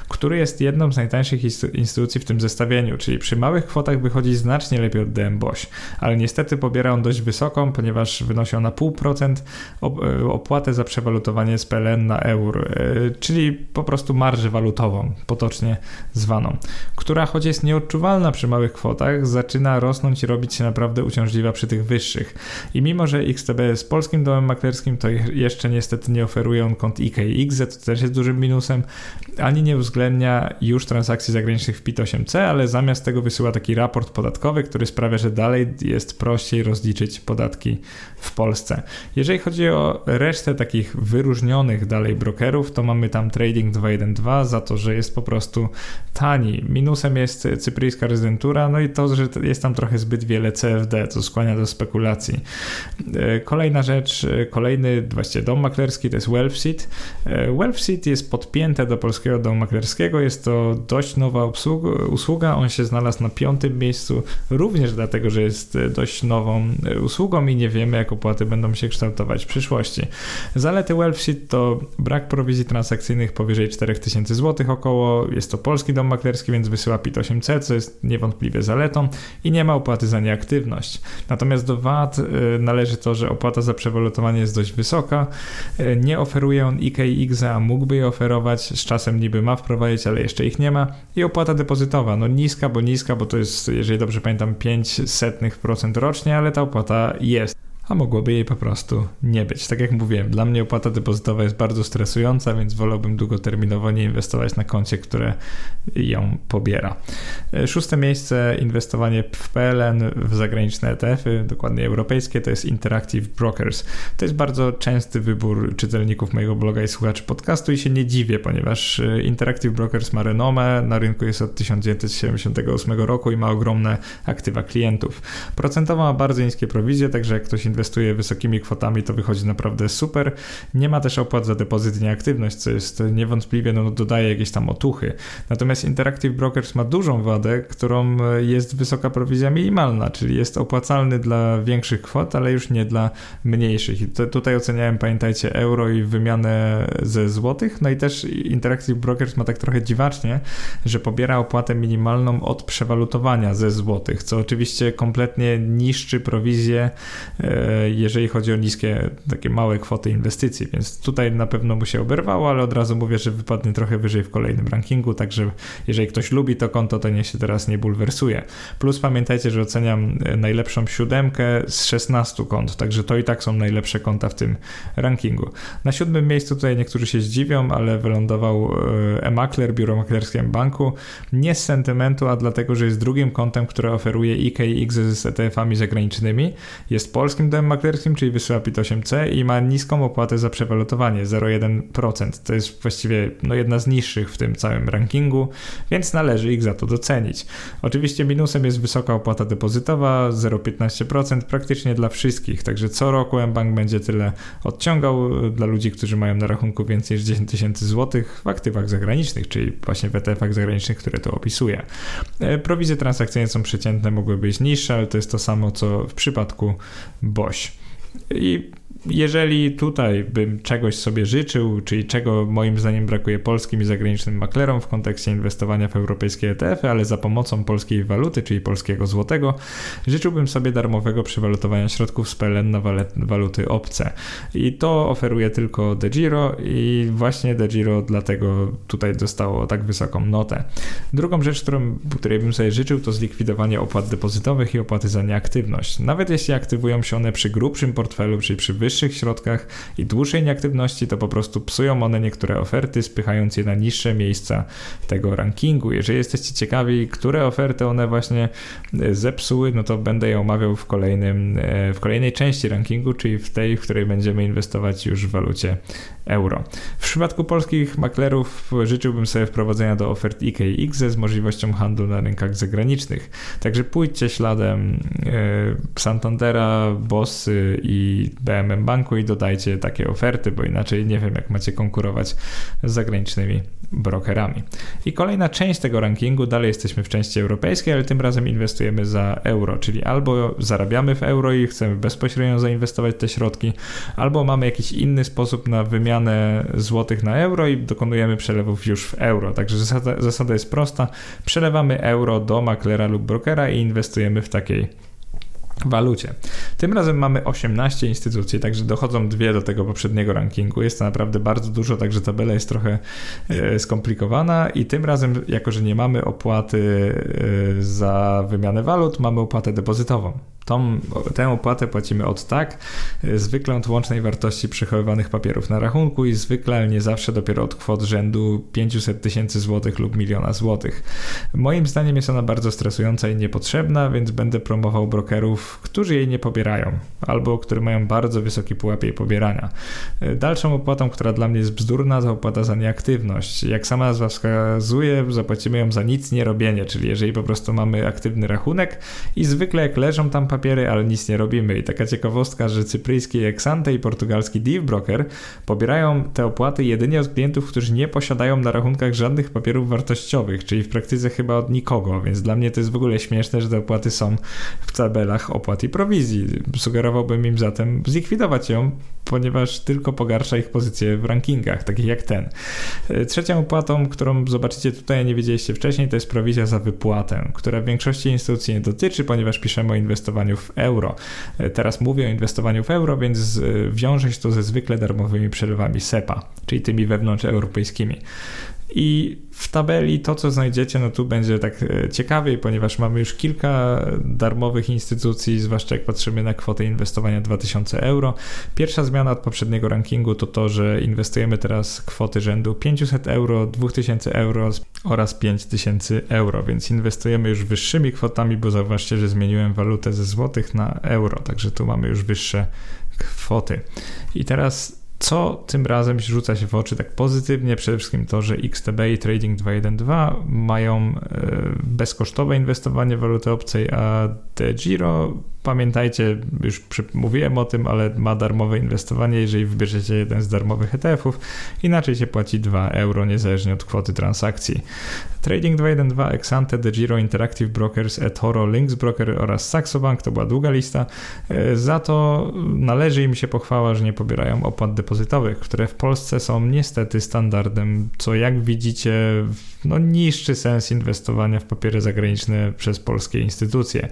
który jest jedną z najtańszych instytucji w tym zestawieniu, czyli przy małych kwotach wychodzi znacznie lepiej od DM Bosch, ale niestety pobiera on dość wysoką, ponieważ wynosi ona 0,5% e, opłatę za przewalutowanie z PLN na euro, e, czyli po prostu marżę walutową, potocznie zwaną, która choć jest nieodczuwalna przy małych kwotach, zaczyna rosnąć i robić się naprawdę uciążliwa przy tych wyższych. I mimo, że XTB jest polskim domem maklerskim, to jeszcze niestety nie oferuje on kont IKX, to też jest dużym minusem, ani nie uwzględnia już transakcji zagranicznych w PIT-8C, ale zamiast tego wysyła taki raport podatkowy, który sprawia, że dalej jest prościej rozliczyć podatki w Polsce. Jeżeli chodzi o resztę takich wyróżnionych dalej brokerów, to mamy tam Trading 212 za to, że jest po prostu tani. Minusem jest cypryjska rezydentura, no i to, że jest tam trochę zbyt wiele CFD, co skłania do spekulacji. E, kolejna rzecz, e, kolejny właściwie dom maklerski to jest Wealthseed. E, Wealthseed jest podpięte do polskiego domu maklerskiego, jest to dość nowa usługa, on się znalazł na piątym miejscu, również dlatego, że jest dość nową usługą i nie wiemy, jak opłaty będą się kształtować w przyszłości. Zalety Wealthseed to brak prowizji transakcyjnych powyżej 4000 zł około, jest to polski dom maklerski, więc wysyła PIT 8C, co jest niewątpliwie zaletą i nie ma opłaty za nieaktywność. Natomiast do VAT y, należy to, że opłata za przewalutowanie jest dość wysoka, y, nie oferuje on IKX, a mógłby je oferować, z czasem niby ma wprowadzić, ale jeszcze ich nie ma. I opłata depozytowa, no niska, bo niska, bo to jest, jeżeli dobrze pamiętam, 0,05% rocznie, ale ta opłata jest a mogłoby jej po prostu nie być. Tak jak mówiłem, dla mnie opłata depozytowa jest bardzo stresująca, więc wolałbym długoterminowo nie inwestować na koncie, które ją pobiera. E, szóste miejsce inwestowanie w PLN w zagraniczne ETF-y, dokładnie europejskie, to jest Interactive Brokers. To jest bardzo częsty wybór czytelników mojego bloga i słuchaczy podcastu i się nie dziwię, ponieważ e, Interactive Brokers ma renomę, na rynku jest od 1978 roku i ma ogromne aktywa klientów. Procentowo ma bardzo niskie prowizje, także jak ktoś inwestuje wysokimi kwotami, to wychodzi naprawdę super. Nie ma też opłat za depozyt i nieaktywność, co jest niewątpliwie, no, dodaje jakieś tam otuchy. Natomiast Interactive Brokers ma dużą wadę, którą jest wysoka prowizja minimalna, czyli jest opłacalny dla większych kwot, ale już nie dla mniejszych. I to, tutaj oceniałem, pamiętajcie, euro i wymianę ze złotych. No i też Interactive Brokers ma tak trochę dziwacznie, że pobiera opłatę minimalną od przewalutowania ze złotych, co oczywiście kompletnie niszczy prowizję e, jeżeli chodzi o niskie, takie małe kwoty inwestycji, więc tutaj na pewno mu się oberwało, ale od razu mówię, że wypadnie trochę wyżej w kolejnym rankingu, także jeżeli ktoś lubi to konto, to nie się teraz nie bulwersuje. Plus pamiętajcie, że oceniam e, najlepszą siódemkę z 16 kont, także to i tak są najlepsze konta w tym rankingu. Na siódmym miejscu tutaj niektórzy się zdziwią, ale wylądował e, e-makler, biuro maklerskie banku, nie z sentymentu, a dlatego, że jest drugim kontem, które oferuje IKX z ETF-ami zagranicznymi, jest polskim domem maklerskim, czyli wysyła PIT 8C i ma niską opłatę za przewalutowanie 0,1%. To jest właściwie no, jedna z niższych w tym całym rankingu, więc należy ich za to docenić. Oczywiście minusem jest wysoka opłata depozytowa 0,15% praktycznie dla wszystkich, także co roku mBank będzie tyle odciągał dla ludzi, którzy mają na rachunku więcej niż 10 tysięcy złotych w aktywach zagranicznych, czyli właśnie w ETF-ach zagranicznych, które to opisuje. E, prowizje transakcyjne są przeciętne, mogły być niższe, ale to jest to samo co w przypadku Bosch. I jeżeli tutaj bym czegoś sobie życzył, czyli czego moim zdaniem brakuje polskim i zagranicznym maklerom w kontekście inwestowania w europejskie ETF-y, ale za pomocą polskiej waluty, czyli polskiego złotego, życzyłbym sobie darmowego przewalutowania środków z PLN na waluty obce. I to oferuje tylko DeGiro i właśnie DeGiro dlatego tutaj dostało tak wysoką notę. Drugą rzecz, którą, której bym sobie życzył, to zlikwidowanie opłat depozytowych i opłaty za nieaktywność. Nawet jeśli aktywują się one przy grubszym portfelu, czyli przy wyższych środkach i dłuższej nieaktywności, to po prostu psują one niektóre oferty, spychając je na niższe miejsca tego rankingu. Jeżeli jesteście ciekawi, które oferty one właśnie e, zepsuły, no to będę je omawiał w, kolejnym, e, w kolejnej części rankingu, czyli w tej, w której będziemy inwestować już w walucie euro. W przypadku polskich maklerów życzyłbym sobie wprowadzenia do ofert IKX z możliwością handlu na rynkach zagranicznych. Także pójdźcie śladem e, Santandera, Bossy i BMM Banku i dodajcie takie oferty, bo inaczej nie wiem, jak macie konkurować z zagranicznymi brokerami. I kolejna część tego rankingu, dalej jesteśmy w części europejskiej, ale tym razem inwestujemy za euro, czyli albo zarabiamy w euro i chcemy bezpośrednio zainwestować te środki, albo mamy jakiś inny sposób na wymianę złotych na euro i dokonujemy przelewów już w euro. Także zasada, zasada jest prosta: przelewamy euro do maklera lub brokera i inwestujemy w takiej walucie. Tym razem mamy 18 instytucji, także dochodzą dwie do tego poprzedniego rankingu. Jest to naprawdę bardzo dużo, także tabela jest trochę e, skomplikowana i tym razem, jako że nie mamy opłaty e, za wymianę walut, mamy opłatę depozytową. Tą, tę opłatę płacimy od tak, zwykle od łącznej wartości przechowywanych papierów na rachunku i zwykle, ale nie zawsze dopiero od kwot rzędu 500 tysięcy złotych lub miliona złotych. Moim zdaniem jest ona bardzo stresująca i niepotrzebna, więc będę promował brokerów, którzy jej nie pobierają albo które mają bardzo wysoki pułap jej pobierania. Dalszą opłatą, która dla mnie jest bzdurna, to opłata za nieaktywność. Jak sama nazwa wskazuje, zapłacimy ją za nic nie robienie, czyli jeżeli po prostu mamy aktywny rachunek i zwykle jak leżą tam papiery, ale nic nie robimy. I taka ciekawostka, że cypryjski Exante i portugalski Div Broker pobierają te opłaty jedynie od klientów, którzy nie posiadają na rachunkach żadnych papierów wartościowych, czyli w praktyce chyba od nikogo, więc dla mnie to jest w ogóle śmieszne, że te opłaty są w tabelach opłat i prowizji. Sugerowałbym im zatem zlikwidować ją, ponieważ tylko pogarsza ich pozycję w rankingach, takich jak ten. Trzecią opłatą, którą zobaczycie tutaj, nie wiedzieliście wcześniej, to jest prowizja za wypłatę, która w większości instytucji nie dotyczy, ponieważ piszemy o inwestowaniu inwestowaniu w euro. E, teraz mówię o inwestowaniu w euro, więc e, wiąże się to ze zwykle darmowymi przelewami SEPA, czyli tymi wewnątrzeuropejskimi. I w tabeli to, co znajdziecie, no tu będzie tak e, ciekawiej, ponieważ mamy już kilka darmowych instytucji, zwłaszcza jak patrzymy na kwotę inwestowania 2000 euro. Pierwsza zmiana od poprzedniego rankingu to to, że inwestujemy teraz kwoty rzędu 500 euro, 2000 euro oraz 5000 euro, więc inwestujemy już wyższymi kwotami, bo zauważcie, że zmieniłem walutę ze złotych na euro, także tu mamy już wyższe kwoty. I teraz co tym razem rzuca się w oczy tak pozytywnie? Przede wszystkim to, że XTB i Trading 212 mają e, bezkosztowe inwestowanie w waluty obcej, a DeGiro Pamiętajcie, już mówiłem o tym, ale ma darmowe inwestowanie, jeżeli wybierzecie jeden z darmowych ETF-ów, inaczej się płaci 2 euro niezależnie od kwoty transakcji. Trading 212, Exante, DeGiro, Interactive Brokers, eToro, Lynx Broker oraz Saxo Bank to była długa lista. E, za to należy im się pochwała, że nie pobierają opłat depozytowych, które w Polsce są niestety standardem, co jak widzicie no, niszczy sens inwestowania w papiery zagraniczne przez polskie instytucje.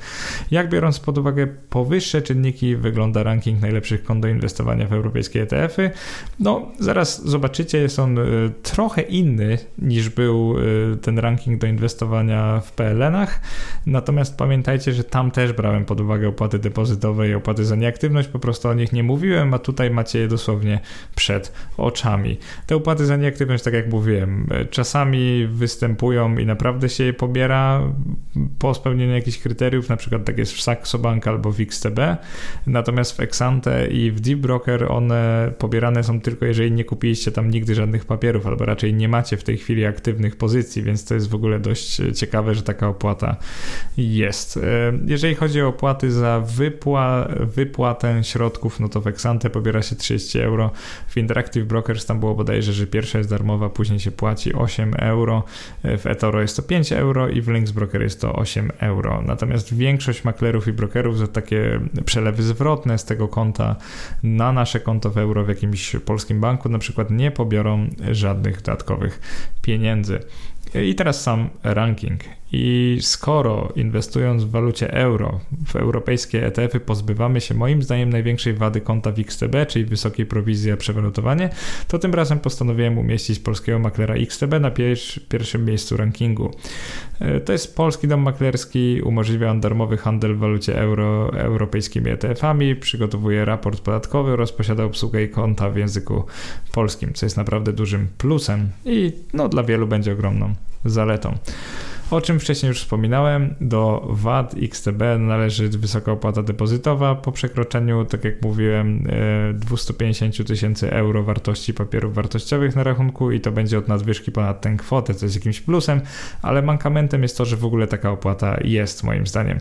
Jak biorąc pod uwagę powyższe czynniki wygląda ranking najlepszych kont do inwestowania w europejskie ETF-y? No, zaraz zobaczycie, jest on trochę inny niż był e, ten ranking do inwestowania w PLN-ach, natomiast pamiętajcie, że tam też brałem pod uwagę opłaty depozytowe i opłaty za nieaktywność, po prostu o nich nie mówiłem, a tutaj macie je dosłownie przed oczami. Te opłaty za nieaktywność, tak jak mówiłem, e, czasami występują i naprawdę się je pobiera po spełnieniu jakichś kryteriów, na przykład tak jest w Saxo Bank albo w XTB, natomiast w Exante i w Deep Broker one pobierane są tylko jeżeli nie kupiliście tam nigdy żadnych papierów, albo raczej nie macie w tej chwili aktywnych pozycji, więc to jest w ogóle dość ciekawe, że taka opłata jest. E, jeżeli chodzi o opłaty za wypła wypłatę środków, no to w Exante pobiera się 30 euro, w Interactive Brokers tam było bodajże, że pierwsza jest darmowa, później się płaci 8 euro, w eToro jest to 5 euro i w Lynx Broker jest to 8 euro. Natomiast większość maklerów i brokerów za takie przelewy zwrotne z tego konta na nasze konto w euro w jakimś polskim banku na przykład nie pobiorą żadnych dodatkowych pieniędzy. I teraz sam ranking. I skoro inwestując w walucie euro, w europejskie ETF-y, pozbywamy się moim zdaniem największej wady konta w XTB, czyli wysokiej prowizji a przewalutowanie, to tym razem postanowiłem umieścić polskiego maklera XTB na pierwszym miejscu rankingu. E, to jest polski dom maklerski, umożliwia on darmowy handel w walucie euro europejskimi ETF-ami, przygotowuje raport podatkowy oraz posiada obsługę i konta w języku polskim, co jest naprawdę dużym plusem i no, dla wielu będzie ogromną zaletą. O czym wcześniej już wspominałem, do VAT XTB należy wysoka opłata depozytowa po przekroczeniu, tak jak mówiłem, 250 e, tysięcy euro wartości papierów wartościowych na rachunku i to będzie od nadwyżki ponad tę kwotę, co jest jakimś plusem, ale mankamentem jest to, że w ogóle taka opłata jest moim zdaniem.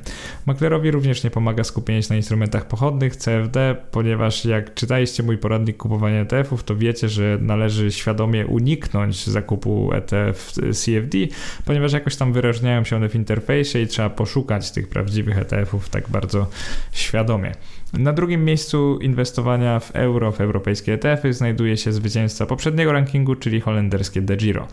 Maklerowi również nie pomaga skupienie się na instrumentach pochodnych CFD, ponieważ jak czytaliście mój poradnik kupowania ETF-ów, to wiecie, że należy świadomie uniknąć zakupu ETF CFD, ponieważ jakoś tam wyróżniają się one w interfejsie i trzeba poszukać tych prawdziwych ETF-ów tak bardzo świadomie. Na drugim miejscu inwestowania w euro, w europejskie ETF-y znajduje się zwycięzca poprzedniego rankingu, czyli holenderskie De Giro.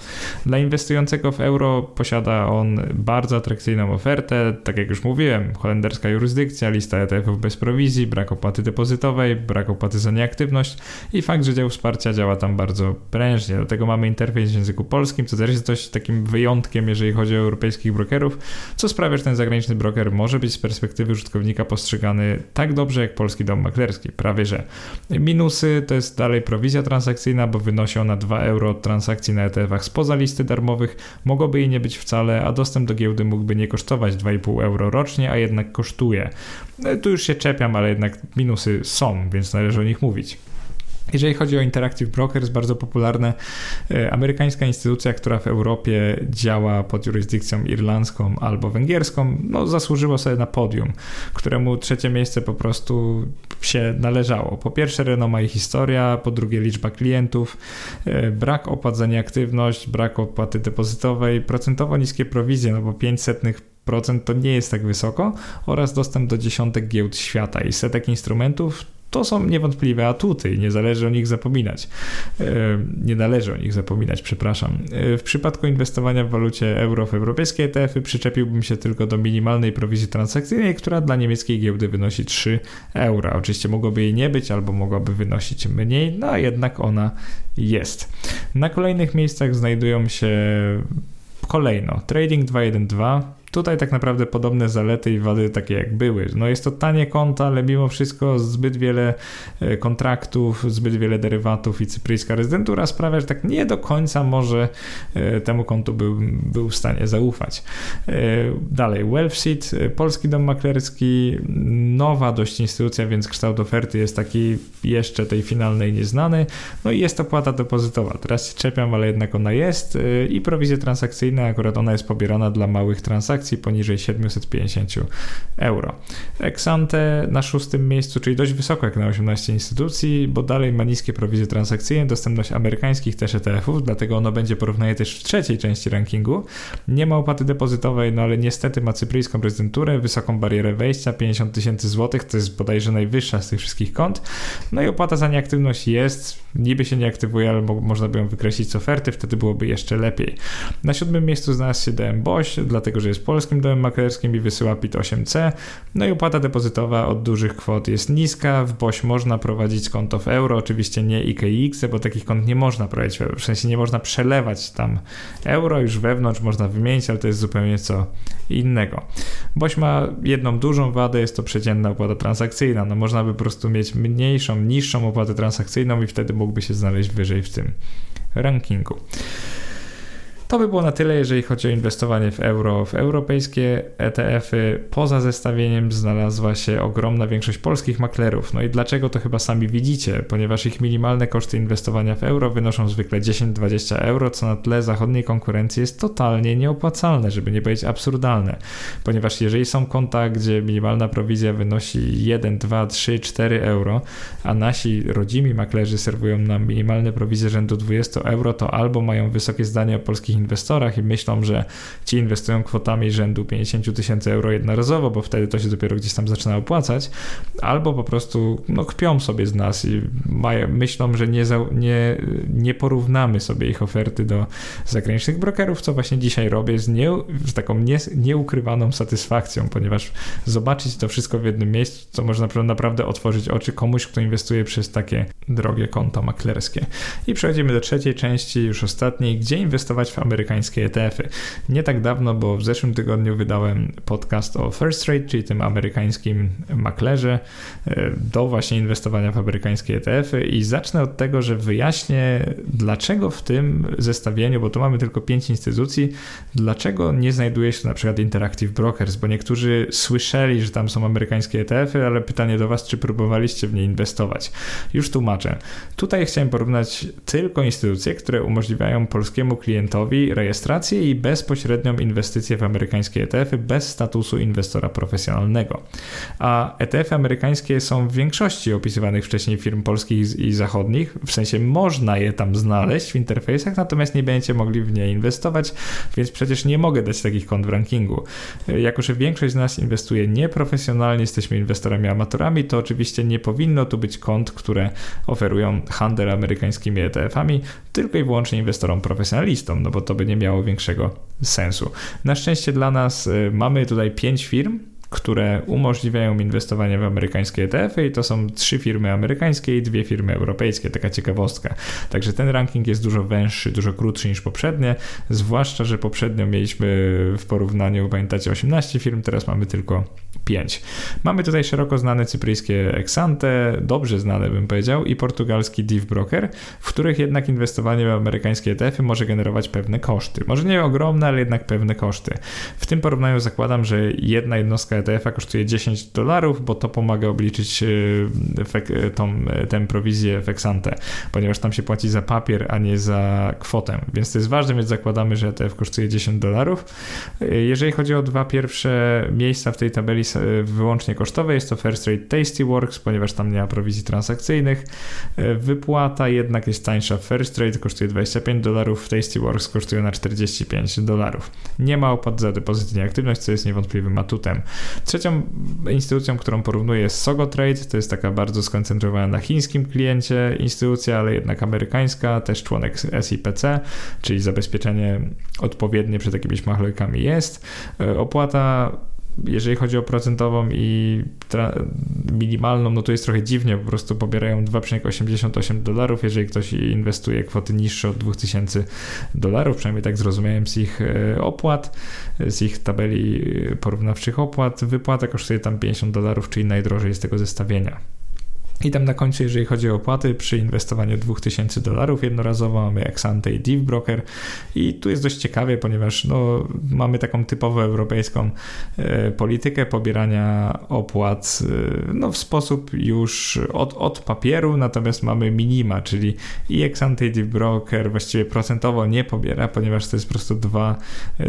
Dla inwestującego w euro posiada on bardzo atrakcyjną ofertę, tak jak już mówiłem, holenderska jurysdykcja, lista ETF-ów bez prowizji, brak opłaty depozytowej, brak opłaty za nieaktywność i fakt, że dział wsparcia działa tam bardzo prężnie. Do tego mamy interfejs w języku polskim, co też jest dość takim wyjątkiem, jeżeli chodzi o europejskich brokerów, co sprawia, że ten zagraniczny broker może być z perspektywy użytkownika postrzegany tak dobrze, jak polski dom maklerski, prawie że. Minusy to jest dalej prowizja transakcyjna, bo wynosi ona 2 euro od transakcji na ETF-ach spoza listy darmowych, mogłoby jej nie być wcale, a dostęp do giełdy mógłby nie kosztować 2,5 euro rocznie, a jednak kosztuje. Tu już się czepiam, ale jednak minusy są, więc należy o nich mówić. Jeżeli chodzi o Interactive Brokers, bardzo popularna e, amerykańska instytucja, która w Europie działa pod jurysdykcją irlandzką albo węgierską, no, zasłużyło sobie na podium, któremu trzecie miejsce po prostu się należało. Po pierwsze renoma i historia, po drugie liczba klientów, e, brak opłat za nieaktywność, brak opłaty depozytowej, procentowo niskie prowizje, no bo 500 procent to nie jest tak wysoko oraz dostęp do dziesiątek giełd świata i setek instrumentów to są niewątpliwe atuty i nie zależy o nich zapominać. E, nie należy o nich zapominać, przepraszam. E, w przypadku inwestowania w walucie euro w europejskie ETF-y przyczepiłbym się tylko do minimalnej prowizji transakcyjnej, która dla niemieckiej giełdy wynosi 3 euro. Oczywiście mogłoby jej nie być albo mogłaby wynosić mniej, no a jednak ona jest. Na kolejnych miejscach znajdują się kolejno Trading 212 Tutaj tak naprawdę podobne zalety i wady takie jak były. No jest to tanie konto, ale mimo wszystko zbyt wiele e, kontraktów, zbyt wiele derywatów i cypryjska rezydentura sprawia, że tak nie do końca może e, temu kontu był, był w stanie zaufać. E, dalej, Wealthseed, polski dom maklerski, nowa dość instytucja, więc kształt oferty jest taki jeszcze tej finalnej nieznany. No i jest opłata depozytowa. Teraz się czepiam, ale jednak ona jest i prowizje transakcyjne, akurat ona jest pobierana dla małych transakcji, transakcji poniżej 750 euro. Exante na szóstym miejscu, czyli dość wysoko jak na 18 instytucji, bo dalej ma niskie prowizje transakcyjne, dostępność amerykańskich też ETF-ów, dlatego ono będzie porównanie też w trzeciej części rankingu. Nie ma opłaty depozytowej, no ale niestety ma cypryjską rezydenturę, wysoką barierę wejścia, 50 tysięcy złotych, to jest bodajże najwyższa z tych wszystkich kont. No i opłata za nieaktywność jest, niby się nie aktywuje, ale mo można by ją wykreślić z oferty, wtedy byłoby jeszcze lepiej. Na siódmym miejscu znalazł się DM Boś, dlatego że jest polskim domem maklerskim i wysyła PIT 8C. No i opłata depozytowa od dużych kwot jest niska. W BOŚ można prowadzić konto w euro, oczywiście nie IKX, bo takich kont nie można prowadzić, w sensie nie można przelewać tam euro, już wewnątrz można wymienić, ale to jest zupełnie co innego. BOŚ ma jedną dużą wadę, jest to przeciętna opłata transakcyjna. No można by po prostu mieć mniejszą, niższą opłatę transakcyjną i wtedy mógłby się znaleźć wyżej w tym rankingu. To by było na tyle, jeżeli chodzi o inwestowanie w euro. W europejskie ETF-y poza zestawieniem znalazła się ogromna większość polskich maklerów. No i dlaczego to chyba sami widzicie? Ponieważ ich minimalne koszty inwestowania w euro wynoszą zwykle 10-20 euro, co na tle zachodniej konkurencji jest totalnie nieopłacalne, żeby nie powiedzieć absurdalne. Ponieważ jeżeli są konta, gdzie minimalna prowizja wynosi 1, 2, 3, 4 euro, a nasi rodzimi maklerzy serwują nam minimalne prowizje rzędu 20 euro, to albo mają wysokie zdanie o polskich inwestorach i myślą, że ci inwestują kwotami rzędu 50 tysięcy euro jednorazowo, bo wtedy to się dopiero gdzieś tam zaczyna opłacać, albo po prostu no, kpią sobie z nas i mają, myślą, że nie, za, nie, nie porównamy sobie ich oferty do zagranicznych brokerów, co właśnie dzisiaj robię z, nie, z taką nie, nieukrywaną satysfakcją, ponieważ zobaczyć to wszystko w jednym miejscu, to można naprawdę otworzyć oczy komuś, kto inwestuje przez takie drogie konta maklerskie. I przechodzimy do trzeciej części, już ostatniej, gdzie inwestować w amerykańskie ETF-y. Nie tak dawno, bo w zeszłym tygodniu wydałem podcast o First Trade, czyli tym amerykańskim maklerze, e, do właśnie inwestowania w amerykańskie ETF-y i zacznę od tego, że wyjaśnię, dlaczego w tym zestawieniu, bo tu mamy tylko pięć instytucji, dlaczego nie znajduje się na przykład Interactive Brokers, bo niektórzy słyszeli, że tam są amerykańskie ETF-y, ale pytanie do Was, czy próbowaliście w nie inwestować? Już tłumaczę. Tutaj chciałem porównać tylko instytucje, które umożliwiają polskiemu klientowi rejestrację i bezpośrednią inwestycję w amerykańskie ETF-y bez statusu inwestora profesjonalnego. A ETF-y amerykańskie są w większości opisywanych wcześniej firm polskich i zachodnich, w sensie można je tam znaleźć w interfejsach, natomiast nie będziecie mogli w nie inwestować, więc przecież nie mogę dać takich kont w rankingu. Jako, że większość z nas inwestuje nieprofesjonalnie, jesteśmy inwestorami amatorami, to oczywiście nie powinno tu być kont, które oferują handel amerykańskimi ETF-ami, tylko i wyłącznie inwestorom profesjonalistom, no bo to by nie miało większego sensu. Na szczęście dla nas y, mamy tutaj pięć firm, które umożliwiają inwestowanie w amerykańskie ETF-y i to są trzy firmy amerykańskie i dwie firmy europejskie, taka ciekawostka. Także ten ranking jest dużo węższy, dużo krótszy niż poprzednie, zwłaszcza, że poprzednio mieliśmy w porównaniu, pamiętacie, 18 firm, teraz mamy tylko 5. Mamy tutaj szeroko znane cypryjskie Exante, dobrze znane bym powiedział, i portugalski Div Broker, w których jednak inwestowanie w amerykańskie ETF-y może generować pewne koszty. Może nie ogromne, ale jednak pewne koszty. W tym porównaniu zakładam, że jedna jednostka ETF-a kosztuje 10 dolarów, bo to pomaga obliczyć e, tą, e, tę prowizję w Exante, ponieważ tam się płaci za papier, a nie za kwotę. Więc to jest ważne, więc zakładamy, że ETF kosztuje 10 dolarów. Jeżeli chodzi o dwa pierwsze miejsca w tej tabeli wyłącznie kosztowe, jest to First Rate Tastyworks, ponieważ tam nie ma prowizji transakcyjnych. Wypłata jednak jest tańsza. First Rate kosztuje 25 dolarów, Tastyworks kosztuje na 45 dolarów. Nie ma opłat za depozyt i nieaktywność, co jest niewątpliwym atutem. Trzecią instytucją, którą porównuję jest Sogo Trade, to jest taka bardzo skoncentrowana na chińskim kliencie instytucja, ale jednak amerykańska, też członek SIPC, czyli zabezpieczenie odpowiednie przed jakimiś machlojkami jest. E, opłata jeżeli chodzi o procentową i minimalną, no to jest trochę dziwnie, po prostu pobierają 2,88 dolarów, jeżeli ktoś inwestuje kwoty niższe od 2000 dolarów, przynajmniej tak zrozumiałem z ich e, opłat, z ich tabeli e, porównawczych opłat. Wypłata kosztuje tam 50 dolarów, czyli najdrożej z tego zestawienia. I tam na końcu, jeżeli chodzi o opłaty, przy inwestowaniu 2000 dolarów jednorazowo mamy Exante i Div Broker. I tu jest dość ciekawie, ponieważ no, mamy taką typowo europejską e, politykę pobierania opłat e, no, w sposób już od, od papieru, natomiast mamy minima, czyli i Exante i Div Broker właściwie procentowo nie pobiera, ponieważ to jest po prostu 2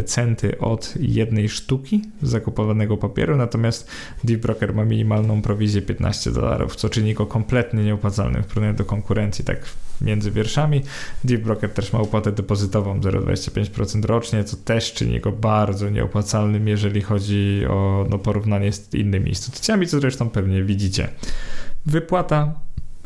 centy od jednej sztuki zakupowanego papieru, natomiast Div Broker ma minimalną prowizję 15 dolarów, co czyni kompletnie nieopłacalnym w porównaniu do konkurencji, tak między wierszami. Deep Broker też ma opłatę depozytową 0,25% rocznie, co też czyni go bardzo nieopłacalnym, jeżeli chodzi o no, porównanie z innymi instytucjami, co zresztą pewnie widzicie. Wypłata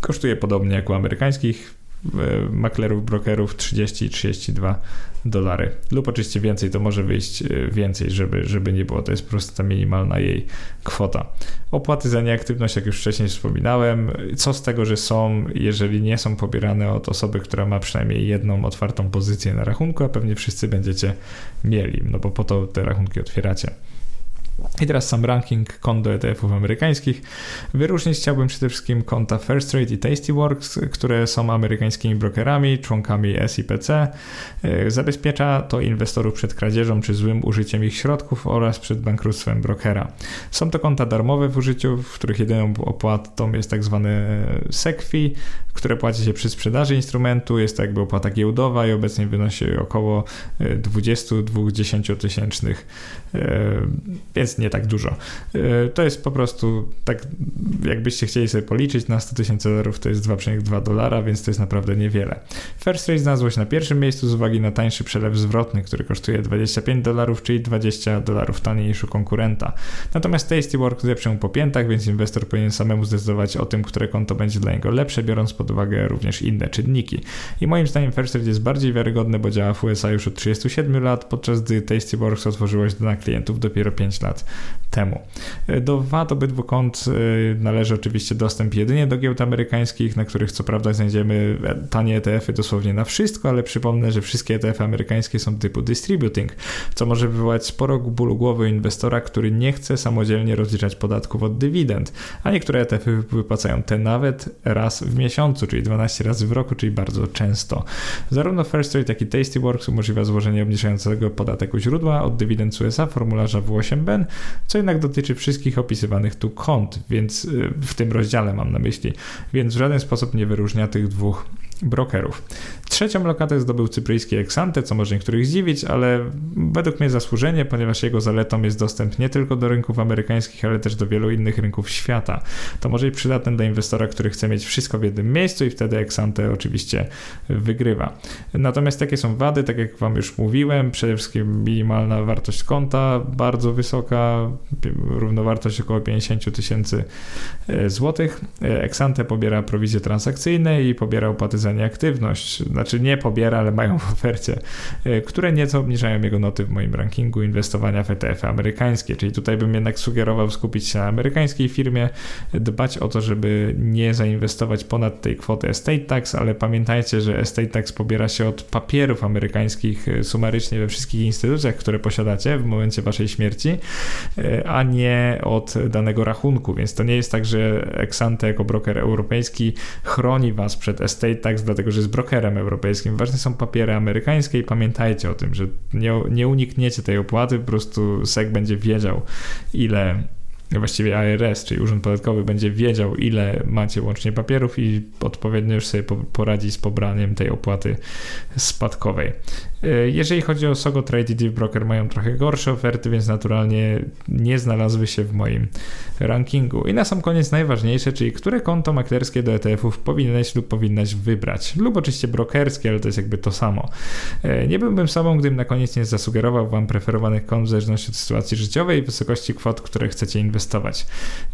kosztuje podobnie jak u amerykańskich e, maklerów, brokerów 30 32 dolary. Lub oczywiście więcej, to może wyjść e, więcej, żeby, żeby nie było. To jest po prostu ta minimalna jej kwota. Opłaty za nieaktywność, jak już wcześniej wspominałem. Co z tego, że są, jeżeli nie są pobierane od osoby, która ma przynajmniej jedną otwartą pozycję na rachunku, a pewnie wszyscy będziecie mieli, no bo po to te rachunki otwieracie. I teraz sam ranking kont do ETF-ów amerykańskich. Wyróżnić chciałbym przede wszystkim konta First Trade i Tastyworks, które są amerykańskimi brokerami, członkami SIPC. E, zabezpiecza to inwestorów przed kradzieżą czy złym użyciem ich środków oraz przed bankructwem brokera. Są to konta darmowe w użyciu, w których jedyną opłatą jest tak zwany SEC fee, które płaci się przy sprzedaży instrumentu. Jest to jakby opłata giełdowa i obecnie wynosi około 22 e, tysięcznych, e, więc nie, tak dużo. E, to jest po prostu tak, jakbyście chcieli sobie policzyć, na 100 tysięcy dolarów to jest 2,2 dolara, więc to jest naprawdę niewiele. First Rate znalazło się na pierwszym miejscu z uwagi na tańszy przelew zwrotny, który kosztuje 25 dolarów, czyli 20 dolarów taniej niż u konkurenta. Natomiast Tastywork zeprzę po piętach, więc inwestor powinien samemu zdecydować o tym, które konto będzie dla niego lepsze, biorąc pod uwagę również inne czynniki. I moim zdaniem First Rate jest bardziej wiarygodny, bo działa w USA już od 37 lat, podczas gdy Tastyworks otworzyło się dla klientów dopiero 5 lat temu. Do VAT obydwu kont y, należy oczywiście dostęp jedynie do giełd amerykańskich, na których co prawda znajdziemy tanie ETF-y dosłownie na wszystko, ale przypomnę, że wszystkie ETF-y amerykańskie są typu distributing, co może wywołać sporo bólu głowy inwestora, który nie chce samodzielnie rozliczać podatków od dywidend, a niektóre ETF-y wypłacają te nawet raz w miesiącu, czyli 12 razy w roku, czyli bardzo często. Zarówno First Rate, jak i Tastyworks umożliwia złożenie obniżającego podatek u źródła od dywidend USA formularza W8BEN, co jednak dotyczy wszystkich opisywanych tu kont, więc y, w tym rozdziale mam na myśli, więc w żaden sposób nie wyróżnia tych dwóch brokerów. Trzecią lokatę zdobył cypryjski Exante, co może niektórych zdziwić, ale według mnie zasłużenie, ponieważ jego zaletą jest dostęp nie tylko do rynków amerykańskich, ale też do wielu innych rynków świata. To może być przydatne dla inwestora, który chce mieć wszystko w jednym miejscu i wtedy Exante oczywiście wygrywa. Natomiast jakie są wady? Tak jak Wam już mówiłem, przede wszystkim minimalna wartość konta, bardzo wysoka, równowartość około 50 tysięcy e, złotych. Exante pobiera prowizje transakcyjne i pobiera opłaty za nieaktywność. Znaczy nie pobiera, ale mają w ofercie, e, które nieco obniżają jego noty w moim rankingu inwestowania w ETF-y amerykańskie. Czyli tutaj bym jednak sugerował skupić się na amerykańskiej firmie, dbać o to, żeby nie zainwestować ponad tej kwoty estate tax, ale pamiętajcie, że estate tax pobiera się od papierów amerykańskich e, sumarycznie we wszystkich instytucjach, które posiadacie w momencie waszej śmierci, e, a nie od danego rachunku, więc to nie jest tak, że Exante jako broker europejski chroni was przed estate tax, dlatego że jest brokerem europejskim. Ważne są papiery amerykańskie i pamiętajcie o tym, że nie, nie unikniecie tej opłaty, po prostu SEC będzie wiedział, ile właściwie ARS, czyli Urząd Podatkowy, będzie wiedział, ile macie łącznie papierów i odpowiednio już sobie poradzi z pobraniem tej opłaty spadkowej. E, jeżeli chodzi o Sogo Trade i Broker mają trochę gorsze oferty, więc naturalnie nie znalazły się w moim rankingu. I na sam koniec najważniejsze, czyli które konto maklerskie do ETF-ów powinieneś lub powinnaś wybrać. Lub oczywiście brokerskie, ale to jest jakby to samo. E, nie byłbym sobą, gdybym na koniec nie zasugerował Wam preferowanych kont w zależności od sytuacji życiowej i wysokości kwot, które chcecie inwestować.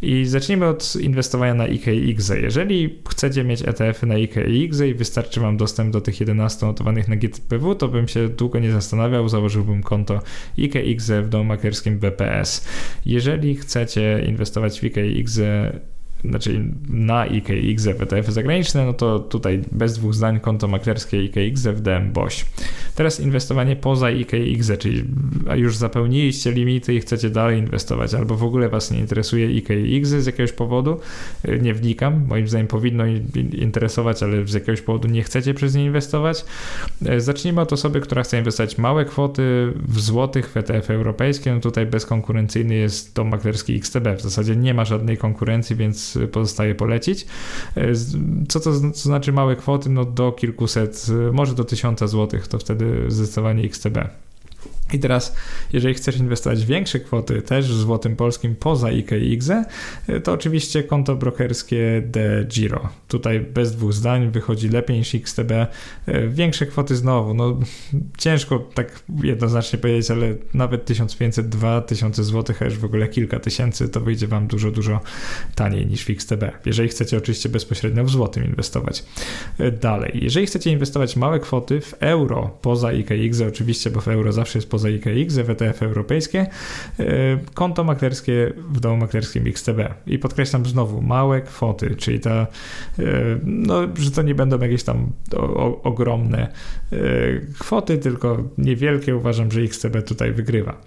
I zacznijmy od inwestowania na IKX. Jeżeli chcecie mieć ETF-y na IKX i wystarczy Wam dostęp do tych 11 notowanych na GTPW, to bym się się długo nie zastanawiał, założyłbym konto IKX w domu maklerskim BPS. Jeżeli chcecie inwestować w IKX znaczy na IKX ETF zagraniczne, no to tutaj bez dwóch zdań konto maklerskie IKX w DM BOŚ. Teraz inwestowanie poza IKX, czyli już zapełniliście limity i chcecie dalej inwestować, albo w ogóle Was nie interesuje IKX z jakiegoś powodu, y, nie wnikam, moim zdaniem powinno interesować, ale z jakiegoś powodu nie chcecie przez nie inwestować. Y, zacznijmy od osoby, która chce inwestować małe kwoty w złotych w ETF europejskie, no tutaj bezkonkurencyjny jest dom maklerski XTB, w zasadzie nie ma żadnej konkurencji, więc pozostaje polecić. Y, co to, znaczy małe kwoty? No do kilkuset, może do tysiąca złotych, to wtedy zdecydowanie XTB. I teraz, jeżeli chcesz inwestować większe kwoty też w złotym polskim poza IKX, to oczywiście konto brokerskie The Giro. Tutaj bez dwóch zdań wychodzi lepiej niż XTB. Większe kwoty znowu, no ciężko tak jednoznacznie powiedzieć, ale nawet 1500, 1000 zł, a już w ogóle kilka tysięcy, to wyjdzie Wam dużo, dużo taniej niż w XTB. Jeżeli chcecie oczywiście bezpośrednio w złotym inwestować. Dalej, jeżeli chcecie inwestować małe kwoty w euro poza IKX, oczywiście, bo w euro zawsze jest poza IKX, WTF europejskie, e, konto maklerskie w domu maklerskim XTB. I podkreślam znowu, małe kwoty, czyli ta, e, no, że to nie będą jakieś tam ogromne e, kwoty, tylko niewielkie. Uważam, że XTB tutaj wygrywa.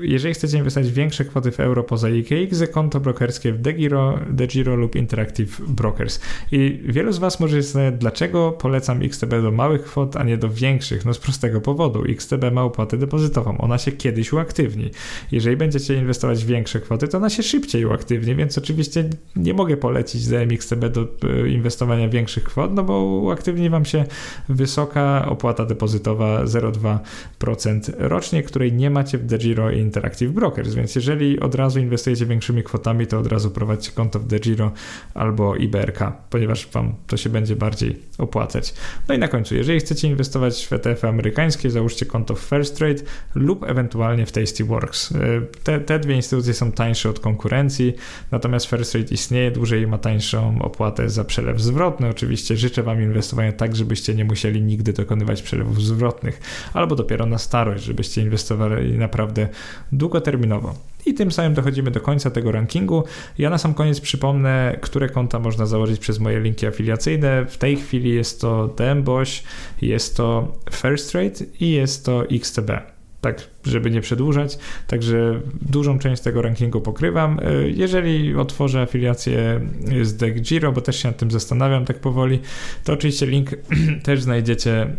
Jeżeli chcecie inwestować większe kwoty w euro poza IKX, konto brokerskie w DeGiro, DeGiro lub Interactive Brokers. I wielu z Was może się zastanawiać, dlaczego polecam XTB do małych kwot, a nie do większych. No z prostego powodu. XTB ma opłatę depozytową. Ona się kiedyś uaktywni. Jeżeli będziecie inwestować w większe kwoty, to ona się szybciej uaktywni, więc oczywiście nie mogę polecić DMXTB do e, inwestowania większych kwot, no bo uaktywni Wam się wysoka opłata depozytowa 0,2% rocznie, której nie macie w DeGiro i Interactive Brokers, więc jeżeli od razu inwestujecie większymi kwotami, to od razu prowadźcie konto w DeGiro albo IBRK, ponieważ Wam to się będzie bardziej opłacać. No i na końcu, jeżeli chcecie inwestować w ETF amerykańskie, załóżcie konto w First Trade lub ewentualnie w Tastyworks. E, te, te dwie instytucje są tańsze od konkurencji, natomiast First Trade istnieje dłużej i ma tańszą opłatę za przelew zwrotny. Oczywiście życzę Wam inwestowania tak, żebyście nie musieli nigdy dokonywać przelewów zwrotnych, albo dopiero na starość, żebyście inwestowali naprawdę długoterminowo. I tym samym dochodzimy do końca tego rankingu. Ja na sam koniec przypomnę, które konta można założyć przez moje linki afiliacyjne. W tej chwili jest to DMBOŚ, jest to First Trade i jest to XTB tak żeby nie przedłużać. Także dużą część tego rankingu pokrywam. Jeżeli otworzę afiliację z Deck Giro, bo też się nad tym zastanawiam tak powoli, to oczywiście link też znajdziecie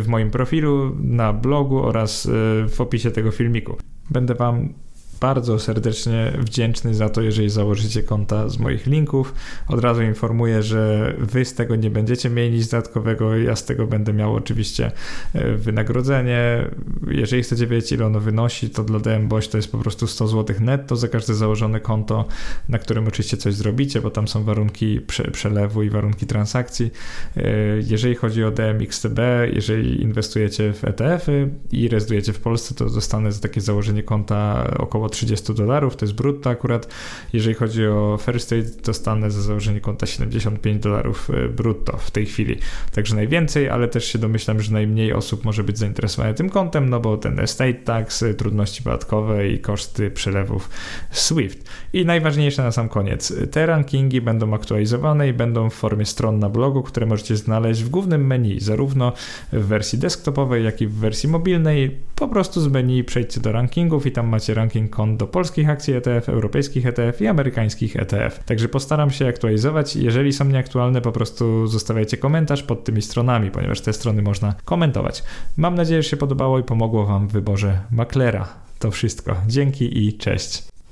w moim profilu, na blogu oraz w opisie tego filmiku. Będę Wam bardzo serdecznie wdzięczny za to, jeżeli założycie konta z moich linków. Od razu informuję, że wy z tego nie będziecie mieli nic dodatkowego, ja z tego będę miał oczywiście e, wynagrodzenie. Jeżeli chcecie wiedzieć, ile ono wynosi, to dla DM Boś to jest po prostu 100 zł netto za każde założone konto, na którym oczywiście coś zrobicie, bo tam są warunki prze przelewu i warunki transakcji. E, jeżeli chodzi o DMXTB, jeżeli inwestujecie w ETF-y i rezydujecie w Polsce, to dostanę za takie założenie konta około 30 dolarów, to jest brutto akurat. Jeżeli chodzi o First Aid, dostanę za założenie konta 75 dolarów e, brutto w tej chwili. Także najwięcej, ale też się domyślam, że najmniej osób może być zainteresowane tym kontem, no bo ten estate tax, e, trudności podatkowe i koszty przelewów SWIFT. I najważniejsze na sam koniec, te rankingi będą aktualizowane i będą w formie stron na blogu, które możecie znaleźć w głównym menu, zarówno w wersji desktopowej, jak i w wersji mobilnej. Po prostu z menu przejdźcie do rankingów i tam macie ranking kont do polskich akcji ETF, europejskich ETF i amerykańskich ETF. Także postaram się aktualizować. Jeżeli są nieaktualne, po prostu zostawiajcie komentarz pod tymi stronami, ponieważ te strony można komentować. Mam nadzieję, że się podobało i pomogło Wam w wyborze maklera. To wszystko. Dzięki i cześć.